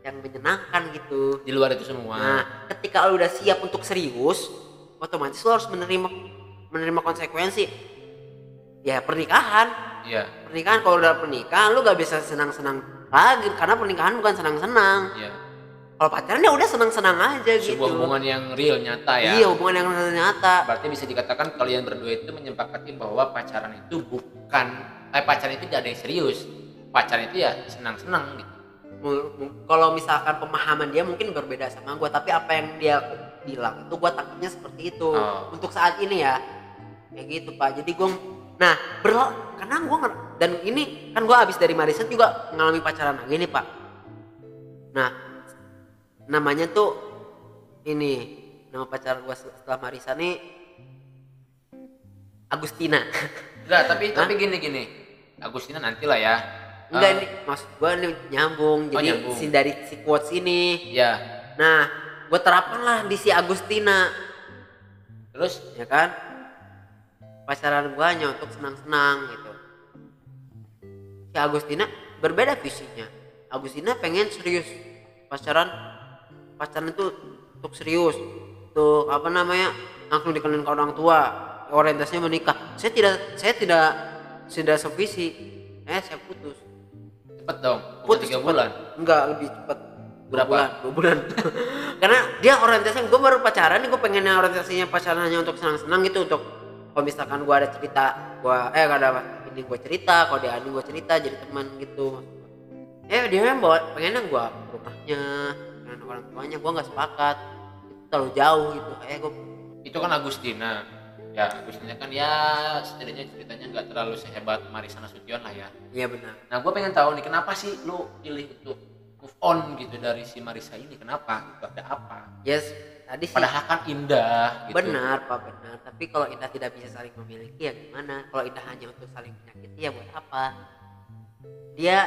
yang menyenangkan gitu. Di luar itu semua. Nah ketika lu udah siap untuk serius otomatis lu harus menerima menerima konsekuensi. Ya pernikahan. Iya. Pernikahan kalau udah pernikahan lu gak bisa senang-senang lagi karena pernikahan bukan senang-senang. Iya. Kalau pacaran ya udah senang-senang aja gitu. Sebuah hubungan yang real nyata ya. Iya hubungan yang nyata. Berarti bisa dikatakan kalian berdua itu menyepakati bahwa pacaran itu bukan eh pacaran itu tidak ada yang serius. Pacaran itu ya senang-senang gitu. Kalau misalkan pemahaman dia mungkin berbeda sama gua tapi apa yang dia bilang. Itu gua takutnya seperti itu. Oh. untuk saat ini ya kayak gitu pak. Jadi gua nah berla karena nger- dan ini kan gua habis dari Marisa juga mengalami pacaran lagi nih pak. Nah namanya tuh ini nama pacar gua setelah Marisa nih Agustina. Enggak tapi tapi gini gini. Agustina nanti lah ya. Enggak Eh, ini maksud gua ini nyambung. Oh, jadi nyambung. si dari si quotes ini. Ya Nah, gue terapkan lah di si Agustina, terus ya kan? Pacaran gue hanya untuk senang-senang gitu. Si Agustina berbeda visinya. Agustina pengen serius pacaran, pacaran itu untuk serius, untuk apa namanya langsung dikenalin ke orang tua, orientasinya menikah. Saya tidak, saya tidak, tidak sevisi. Eh, saya putus. cepet dong putus tiga cepet. bulan Enggak, lebih cepat. Berapa? bulan, dua bulan. Karena dia orientasinya, gue baru pacaran nih, gue pengennya orientasinya pacaran hanya untuk senang-senang gitu, untuk kalau misalkan gue ada cerita, gue eh gak ada apa, ini gue cerita, kalau dia ada gue cerita jadi teman gitu. Eh dia yang bawa pengennya gue ke rumahnya, dengan orang tuanya, gue nggak sepakat, itu terlalu jauh gitu. Eh gue itu kan Agustina ya Agustina kan ya setidaknya ceritanya nggak terlalu sehebat Marisa Nasution lah ya iya benar. nah gue pengen tahu nih kenapa sih lu pilih untuk move on gitu dari si Marisa ini kenapa gitu ada apa Yes, tadi sih. padahal kan indah gitu Benar Pak benar. Tapi kalau Indah tidak bisa saling memiliki ya gimana? Kalau Indah hanya untuk saling menyakiti ya buat apa? Dia,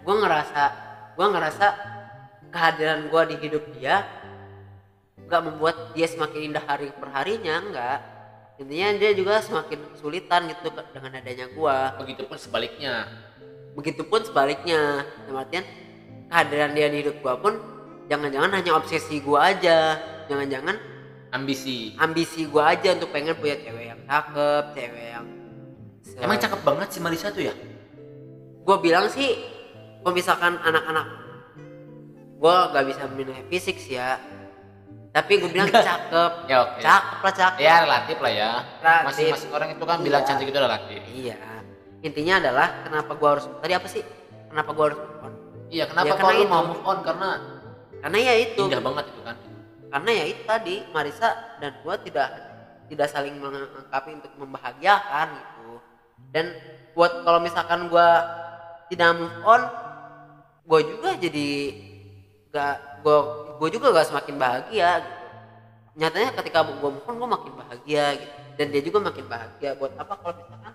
gue ngerasa, gue ngerasa kehadiran gue di hidup dia nggak membuat dia semakin indah hari per harinya enggak intinya dia juga semakin kesulitan gitu dengan adanya gue begitupun sebaliknya begitupun sebaliknya dalam artian kehadiran dia di hidup gue pun jangan-jangan hanya obsesi gue aja. Jangan-jangan ambisi. ambisi gue aja untuk pengen punya cewek yang cakep cewek yang se- emang cakep banget si Marisa tuh ya? Gue bilang sih kalau misalkan anak-anak gue gak bisa menilai fisik sih ya. Tapi gue bilang cakep. Ya oke. Cakep lah cakep. Ya relatif lah ya. Masing-masing orang itu kan bilang Iya. cantik itu relatif. Iya. Intinya adalah kenapa gue harus tadi apa sih? Kenapa gue harus move on? Iya kenapa Ya, lu itu. mau move on? Karena karena ya itu. Indah banget itu kan. Karena ya itu tadi Marisa dan gue tidak tidak saling melengkapi untuk membahagiakan gitu. Dan buat kalau misalkan gue tidak move on gue juga jadi gak gue gue juga gak semakin bahagia gitu. Nyatanya ketika gue move on gue makin bahagia gitu. Dan dia juga makin bahagia. Buat apa kalau misalkan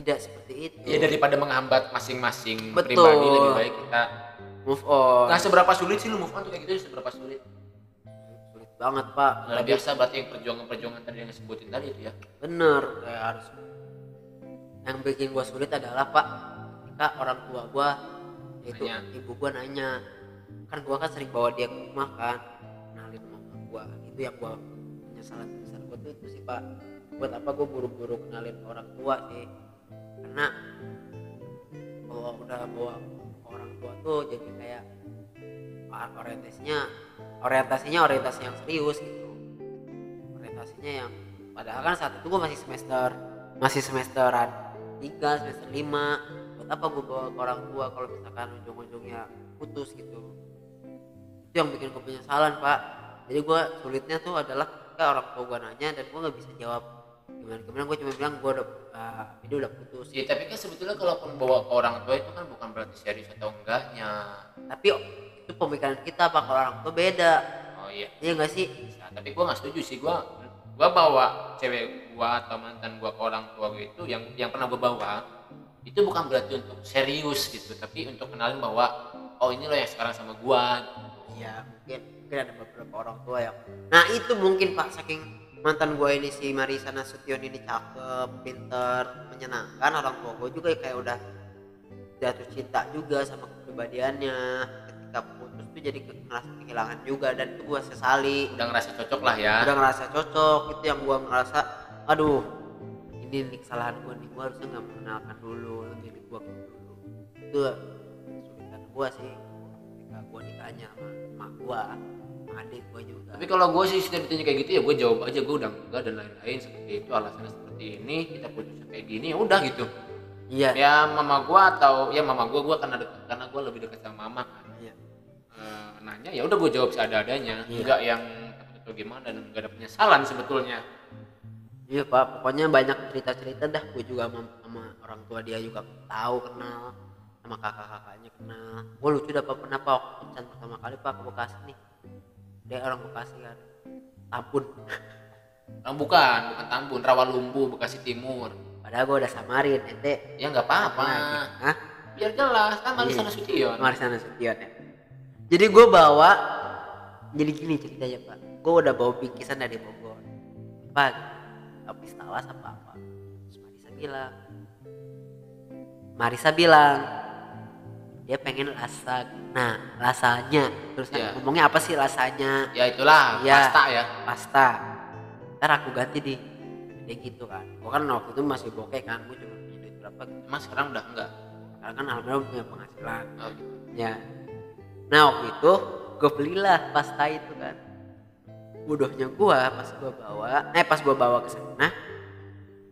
tidak seperti itu. Ya daripada menghambat masing-masing Betul. pribadi lebih baik kita move on. Nah seberapa sulit sih lu move on tuh kayak gitu seberapa sulit. Sulit banget pak. Luar Tapi biasa berarti yang perjuangan-perjuangan tadi yang disebutin tadi itu ya. Bener kayak harus yang bikin gue sulit adalah pak ketika orang tua yaitu Nanya. ibu gue nanya kan gue kan sering bawa dia ke rumah kan kenalin mama gue itu yang gue penyesalan besar gue tuh itu sih pak. Buat apa gue buru-buru kenalin orang tua sih karena kalau udah bawa orang tua tuh jadi kayak orientasinya orientasinya orientasi yang serius gitu. Orientasinya yang padahal kan saat itu gue masih semester masih semesteran 3 semester 5 buat apa gue bawa ke orang tua kalau misalkan ujung-ujungnya putus gitu? Itu yang bikin gue penyesalan pak. Jadi gue sulitnya tuh adalah ketika orang tua gue nanya dan gue nggak bisa jawab. Gimana gimana? Gue cuma bilang gue udah ah, ini udah putus. Ya tapi kan sebetulnya kalaupun bawa ke orang tua itu kan bukan berarti serius atau enggaknya. Tapi itu pemikiran kita pak. Kalau orang tua beda. Oh iya. Iya nggak sih? Nah, tapi gua nggak setuju sih. Gua gua bawa cewek gua atau mantan gua ke orang tua gua itu yang yang pernah gua bawa itu bukan berarti untuk serius gitu. Tapi untuk kenalin bahwa oh ini loh yang sekarang sama gua. Iya mungkin mungkin ada beberapa orang tua yang nah itu mungkin pak saking mantan gue ini si Marisa Nasution ini cakep pinter menyenangkan. Orang tua gue juga kayak udah jatuh cinta juga sama kepribadiannya. Ketika putus tuh jadi ngerasa kehilangan juga dan itu gue sesali. Udah ngerasa cocok lah ya. Udah ngerasa cocok itu yang gue ngerasa aduh ini nih kesalahan gue nih gue harusnya nggak mengenalkan dulu lebih gue dulu. Itu kesulitan gue sih. Ketika gue ditanya sama emak gue adik gue juga. Tapi kalau gua sih sudah ditanya kayak gitu ya gua jawab aja gua udah enggak dan lain-lain seperti itu alasannya seperti ini kita putusnya kayak gini ya udah gitu. Iya. Ya mama gua atau ya mama gua gua karena dekat karena gua lebih dekat sama mama kan. Iya. Eh, nanya ya udah gue jawab seadanya Iya. enggak yang atau gimana dan enggak ada penyesalan sebetulnya. Iya pak pokoknya banyak cerita cerita dah. Gue juga sama, sama orang tua dia juga tahu kenal sama kakak kakaknya kenal. Gue lucu dah pak. Pernah pak waktu pertama kali pak ke Bekasi nih dia orang Bekasi kan Tambun Ah, bukan bukan Tambun Rawalumbu Bekasi Timur padahal gue udah samarin ente ya nggak apa-apa Hah? biar jelas kan Marisa Iya. Nasution Marsana Nasution ya. Jadi gue bawa, jadi gini ceritanya pak. Gue udah bawa bingkisan dari Bogor. Pak, habis tawas apa apa. Terus Marisa bilang, Marisa bilang dia pengen lasak. Nah rasanya, terus Iya. ngomongnya apa sih rasanya? ya itulah Iya. pasta ya Pasta. Ntar aku ganti di, dia gitu kan. Gue kan waktu itu masih bokeh kan, gue cuma punya duit berapa gitu. emang sekarang udah enggak Karena kan alhamdulillah punya penghasilan. oh, gitu. Ya. Nah waktu itu gue belilah pasta itu kan. Bodohnya gua pas gua bawa, eh pas gua bawa ke sana,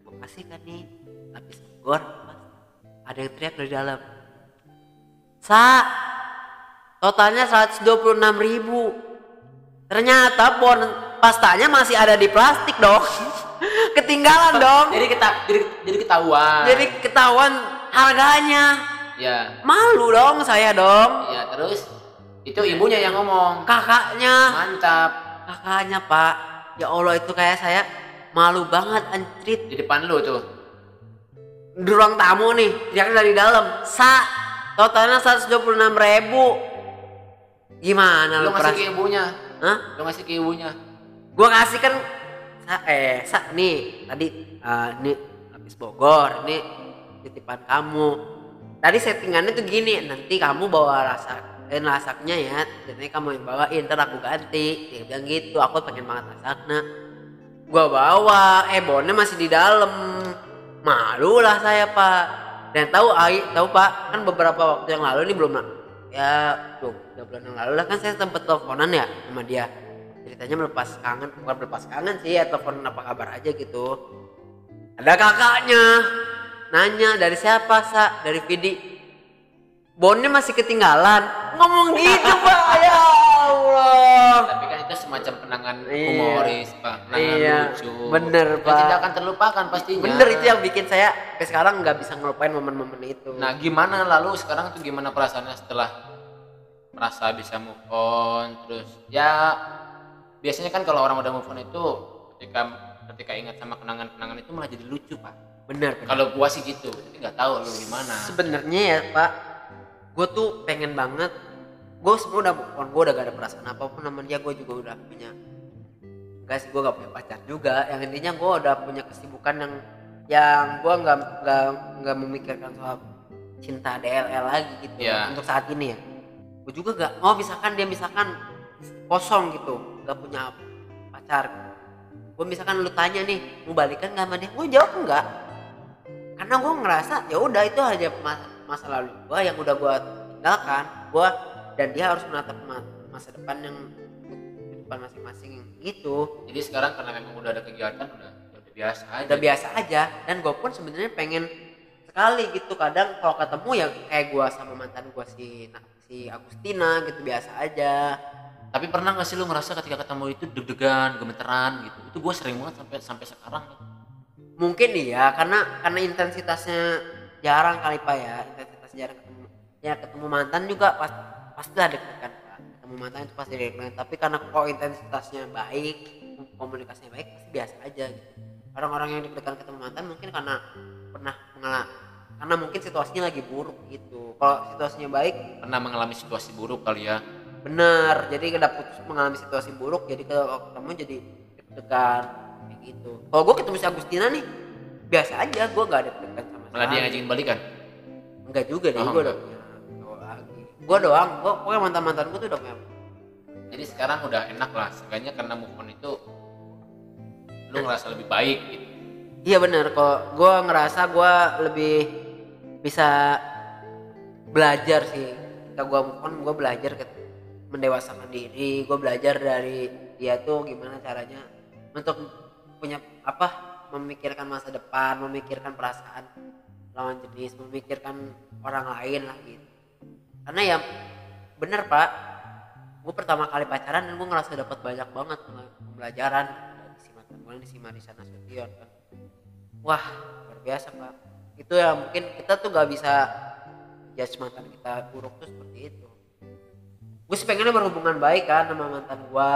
gua kasih kan nih lapis pasta. Ada yang teriak dari dalam. Sa, totalnya 126 ribu. Ternyata bon pastanya masih ada di plastik dong. Ketinggalan dong. jadi kita jadi, jadi ketahuan Jadi ketahuan harganya. ya Malu dong saya dong. ya terus itu ibunya yang ngomong kakaknya mantap kakaknya pak ya allah itu kayak saya malu banget anjrit di depan lu tuh di ruang tamu nih teriaknya dari dalam sa totalnya 126 ribu. Gimana lu lu ngasih ke ibunya? Hah? lu ngasih ke ibunya? Gua kasih kan sa eh sa nih tadi eh, ini habis Bogor ini titipan kamu. Tadi settingannya tuh gini nanti kamu bawa rasa eh rasaknya ya jadi kamu yang bawain ntar aku ganti. Dia bilang gitu aku pengen banget rasaknya. Gua bawa eh bonnya masih di dalam. Malu lah saya pak dan tahu ai tahu pak kan beberapa waktu yang lalu ini belum ya tuh tiga bulan yang lalu lah kan saya sempet teleponan ya sama dia. Ceritanya melepas kangen bukan melepas kangen sih ya telepon apa kabar aja gitu. Ada kakaknya nanya dari siapa sa? Dari Vidi. Bonnya masih ketinggalan. Ngomong gitu pak ya Allah. Tapi semacam penangan Iya. humoris pak. Penangan Iya, lucu. Bener, Pak. tidak akan terlupakan pastinya bener itu yang bikin saya sampai sekarang nggak bisa ngelupain momen-momen itu. Nah gimana? Lalu sekarang tuh gimana perasaannya setelah merasa bisa move on? Terus ya biasanya kan kalau orang udah move on itu ketika ketika ingat sama kenangan-kenangan itu malah jadi lucu pak. Bener bener. kalau gua sih gitu tapi nggak tahu lu gimana. Sebenarnya ya pak gue tuh pengen banget gue sebenarnya udah move on gue udah gak ada perasaan apa pun sama dia gue juga udah punya sih gue gak punya pacar juga. Yang intinya gue udah punya kesibukan yang yang gue nggak nggak nggak memikirkan soal cinta DLL lagi gitu Iya. untuk saat ini ya. Gue juga gak oh misalkan dia misalkan kosong gitu gak punya pacar. Gue misalkan lu tanya nih mau balikan gak sama dia? Gue jawab enggak. Karena gue ngerasa ya udah itu aja masa, masa lalu gue yang udah gue tinggalkan. Gue dan dia harus menatap ma- masa depan yang depan masing-masing gitu. Jadi sekarang karena memang udah ada kegiatan udah udah biasa aja. Udah biasa aja. Dan gue pun sebenarnya pengen sekali gitu. Kadang kalau ketemu ya kayak gue sama mantan gue si nah, si Agustina gitu biasa aja. Tapi pernah nggak sih lu merasa ketika ketemu itu deg-degan gemeteran gitu? Itu gue sering banget sampai sampai sekarang mungkin iya karena karena intensitasnya jarang kali pak ya. Intensitas jarang ketemu ya ketemu mantan juga pas pasti deg-degan pak. Ketemu mantan itu pasti deg-degan tapi karena kok intensitasnya baik komunikasinya baik pasti biasa aja gitu. Orang-orang yang deg-degan ketemu mantan mungkin karena pernah mengalami karena mungkin situasinya lagi buruk gitu. Kalau situasinya baik pernah mengalami situasi buruk kali ya? Benar. Jadi udah putus mengalami situasi buruk jadi kalau ketemu jadi deg-degan kayak gitu. Kalau gue ketemu si Agustina nih biasa aja gue gak ada deg-degan sama malah dia ngajakin balikan? Enggak juga deh Oh, gue udah gue doang. Gue pokoknya mantan mantan gue tuh udah punya jadi sekarang udah enak lah. Seenggaknya karena move on itu lu ngerasa lebih baik gitu. Iya bener. Kok gue ngerasa gue lebih bisa belajar sih. Ketika gue move on gue belajar ke mendewasakan diri. Gue belajar dari dia tuh gimana caranya untuk punya apa memikirkan masa depan memikirkan perasaan lawan jenis memikirkan orang lain lah gitu karena ya bener pak. Gue pertama kali pacaran dan gue ngerasa dapat banyak banget pembelajaran. Dari si mantan gue ini si Marisa Nasution kan. Wah luar biasa pak. Itu ya mungkin kita tuh gak bisa judge mantan kita buruk tuh seperti itu. Gue sih pengennya berhubungan baik kan sama mantan gue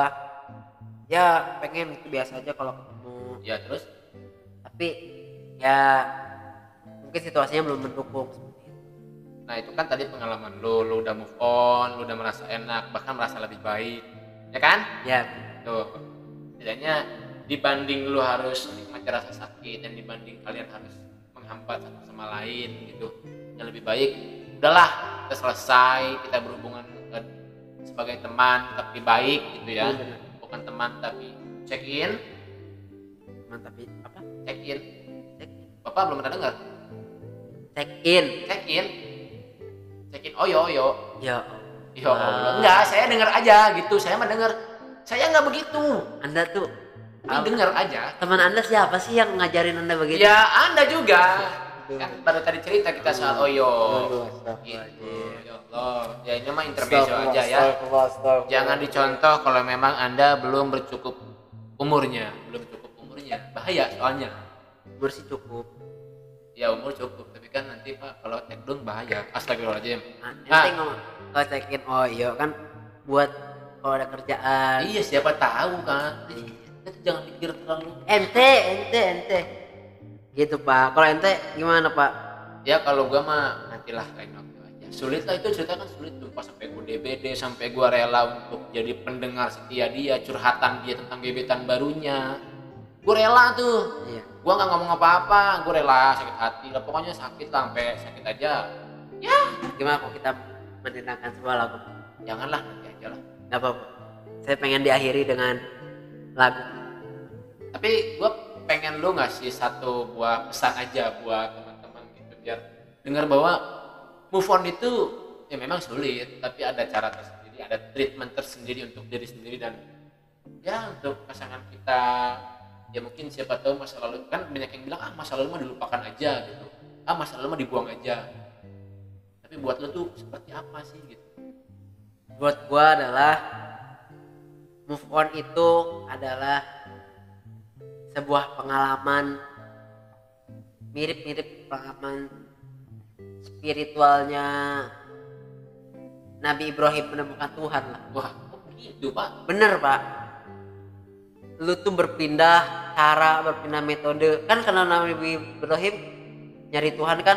ya pengen itu biasa aja kalau ketemu. Ya terus? Tapi ya mungkin situasinya belum mendukung nah itu kan tadi pengalaman lu lu udah move on lu udah merasa enak bahkan merasa lebih baik ya kan? Ya. Tuh. Setidaknya dibanding lu harus menikmati rasa sakit dan dibanding kalian harus menghambat satu sama lain gitu yang lebih baik udahlah kita selesai kita berhubungan eh, sebagai teman tapi baik gitu ya. Iya, bukan teman tapi check in. Teman tapi apa? Check in. Check bapak belum pernah dengar? Check in. Check in check in oyo oyo ya Ya Allah. Enggak, saya dengar aja gitu. Saya mah dengar. Saya nggak begitu. anda tuh Tapi dengar aja. teman anda siapa sih yang ngajarin anda begitu Ya, Anda juga. Kan baru tadi cerita kita soal Oyo. Aduh, Gitu. Ya Allah. Ya ini mah intermezzo aja ya. Jangan dicontoh kalau memang Anda belum bercukup umurnya, belum cukup umurnya. Bahaya soalnya. bersih cukup Ya umur cukup, kan nanti Pak kalau tekdung bahaya. Astagfirullahaladzim. nah, Ah. ngomong kalau check in oh iya kan buat kalau ada kerjaan. Iya, siapa tahu kan. Jadi, kita jangan pikir terlalu. Ente ente ente. Gitu pak. Kalau ente gimana pak? Ya kalau gua mah nantilah lain waktu aja. Sulit lah itu cerita kan sulit tuh. Pas sampai gua DBD sampai gua rela untuk jadi pendengar setia dia curhatan dia tentang gebetan barunya gua rela tuh. Iya. Gua nggak ngomong apa-apa gua rela sakit hati lah pokoknya sakit lah sampai sakit aja. Gimana kalau kita mendengarkan sebuah lagu? Janganlah nanti aja lah. Nggak apa-apa. Saya pengen diakhiri dengan lagu. Tapi gua pengen lu ngasih satu buah pesan aja buat teman-teman gitu biar dengar bahwa move on itu ya memang sulit tapi ada cara tersendiri ada treatment tersendiri untuk diri sendiri dan ya untuk pasangan kita ya mungkin siapa tahu masa lalu kan banyak yang bilang ah masa lalu mah dilupakan aja gitu. Ah masa lalu mah dibuang aja. Tapi buat lu tuh seperti apa sih gitu? Buat gua adalah move on itu adalah sebuah pengalaman mirip-mirip pengalaman spiritualnya Nabi Ibrahim menemukan Tuhan lah. Wah kok gitu pak? Bener pak lu tuh berpindah cara berpindah metode kan karena Nabi Ibrahim nyari Tuhan kan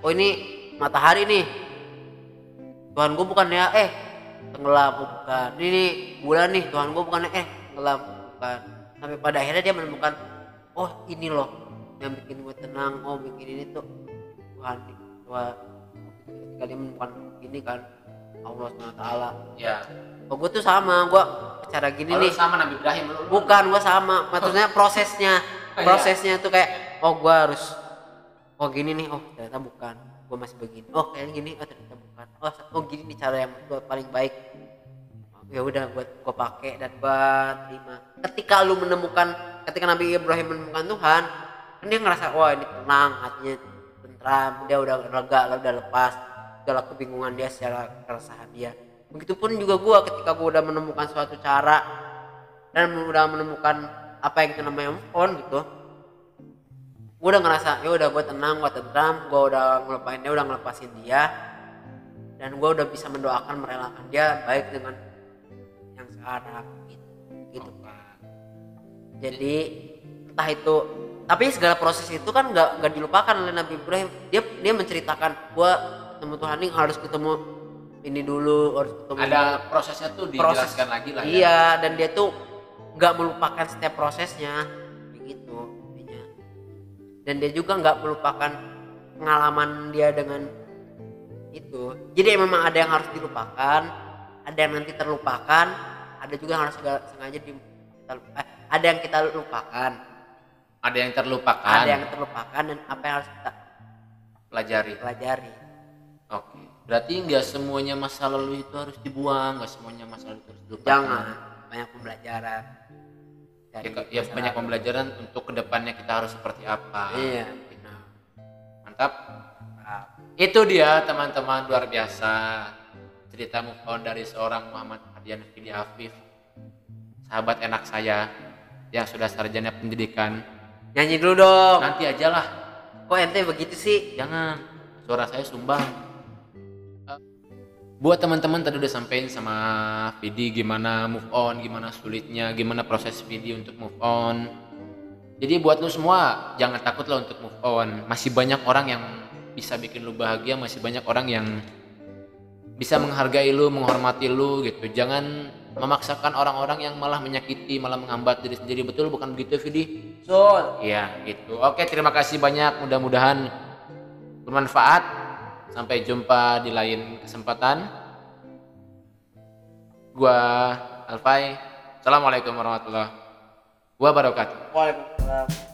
oh ini matahari nih Tuhan gue bukan ya eh tenggelam oh, bukan ini bulan nih Tuhan gue bukan eh tenggelam bukan sampai pada akhirnya dia menemukan oh ini loh yang bikin gue tenang oh bikin ini tuh Tuhan Tuhan dia menemukan ini kan Allah SWT ya oh gue tuh sama gue cara gini nih. sama Nabi Ibrahim lu bukan gue sama. Maksudnya prosesnya. Oh, iya. prosesnya tuh kayak oh gue harus oh gini nih. Oh ternyata bukan. Gue masih begini. Oh kayak gini. Oh ternyata bukan. Oh oh gini nih cara yang gue paling baik. Ya udah buat gue pakai dan gue terima. Ketika lu menemukan ketika Nabi Ibrahim menemukan Tuhan kan dia ngerasa wah ini tenang hatinya tentram dia udah lega udah lepas. Segala kebingungan dia secara keresahan dia begitupun juga gue ketika gue udah menemukan suatu cara dan udah menemukan apa yang itu namanya move on gitu gue udah ngerasa ya udah gue tenang gue tentram gue udah ngelupain dia udah ngelepasin dia. Dan gue udah bisa mendoakan merelakan dia baik dengan yang sekarang gitu. Gitu jadi entah itu tapi segala proses itu kan nggak nggak dilupakan oleh Nabi Ibrahim. Dia dia menceritakan gue ketemu Tuhan ini harus ketemu ini dulu harus ketemu ada prosesnya tuh dijelaskan lagi lah ya. Iya dan dia tuh nggak melupakan setiap prosesnya. Begitu intinya. Dan dia juga nggak melupakan pengalaman dia dengan itu. Jadi memang ada yang harus dilupakan ada yang nanti terlupakan ada juga yang harus sengaja di kita eh, ada yang kita lupakan. Ada yang terlupakan. Ada yang terlupakan dan apa yang harus kita pelajari. pelajari. Oke berarti nggak semuanya masa lalu itu harus dibuang nggak semuanya masa lalu itu harus dilupakan. Jangan. Banyak pembelajaran. Ya, dari ya masa banyak lalu. pembelajaran untuk ke depannya kita harus seperti apa. Iya. Nah, mantap. Nah, itu dia teman-teman. Luar biasa. Cerita move on dari seorang Muhammad Ardian Fidi Afif. Sahabat enak saya yang sudah sarjana pendidikan. Nyanyi dulu dong. Nanti aja lah. Kok ente begitu sih? Jangan. Suara saya sumbang buat teman-teman tadi udah sampein sama Vidi gimana move on gimana sulitnya gimana proses Vidi untuk move on jadi buat lu semua jangan takut lah untuk move on masih banyak orang yang bisa bikin lu bahagia masih banyak orang yang bisa menghargai lu menghormati lu gitu jangan memaksakan orang-orang yang malah menyakiti malah menghambat diri sendiri betul bukan begitu Vidi Sul Iya, gitu. Oke, terima kasih banyak. Mudah-mudahan bermanfaat. Sampai jumpa di lain kesempatan. Gua Alfai. Assalamualaikum warahmatullahi wabarakatuh. Waalaikumsalam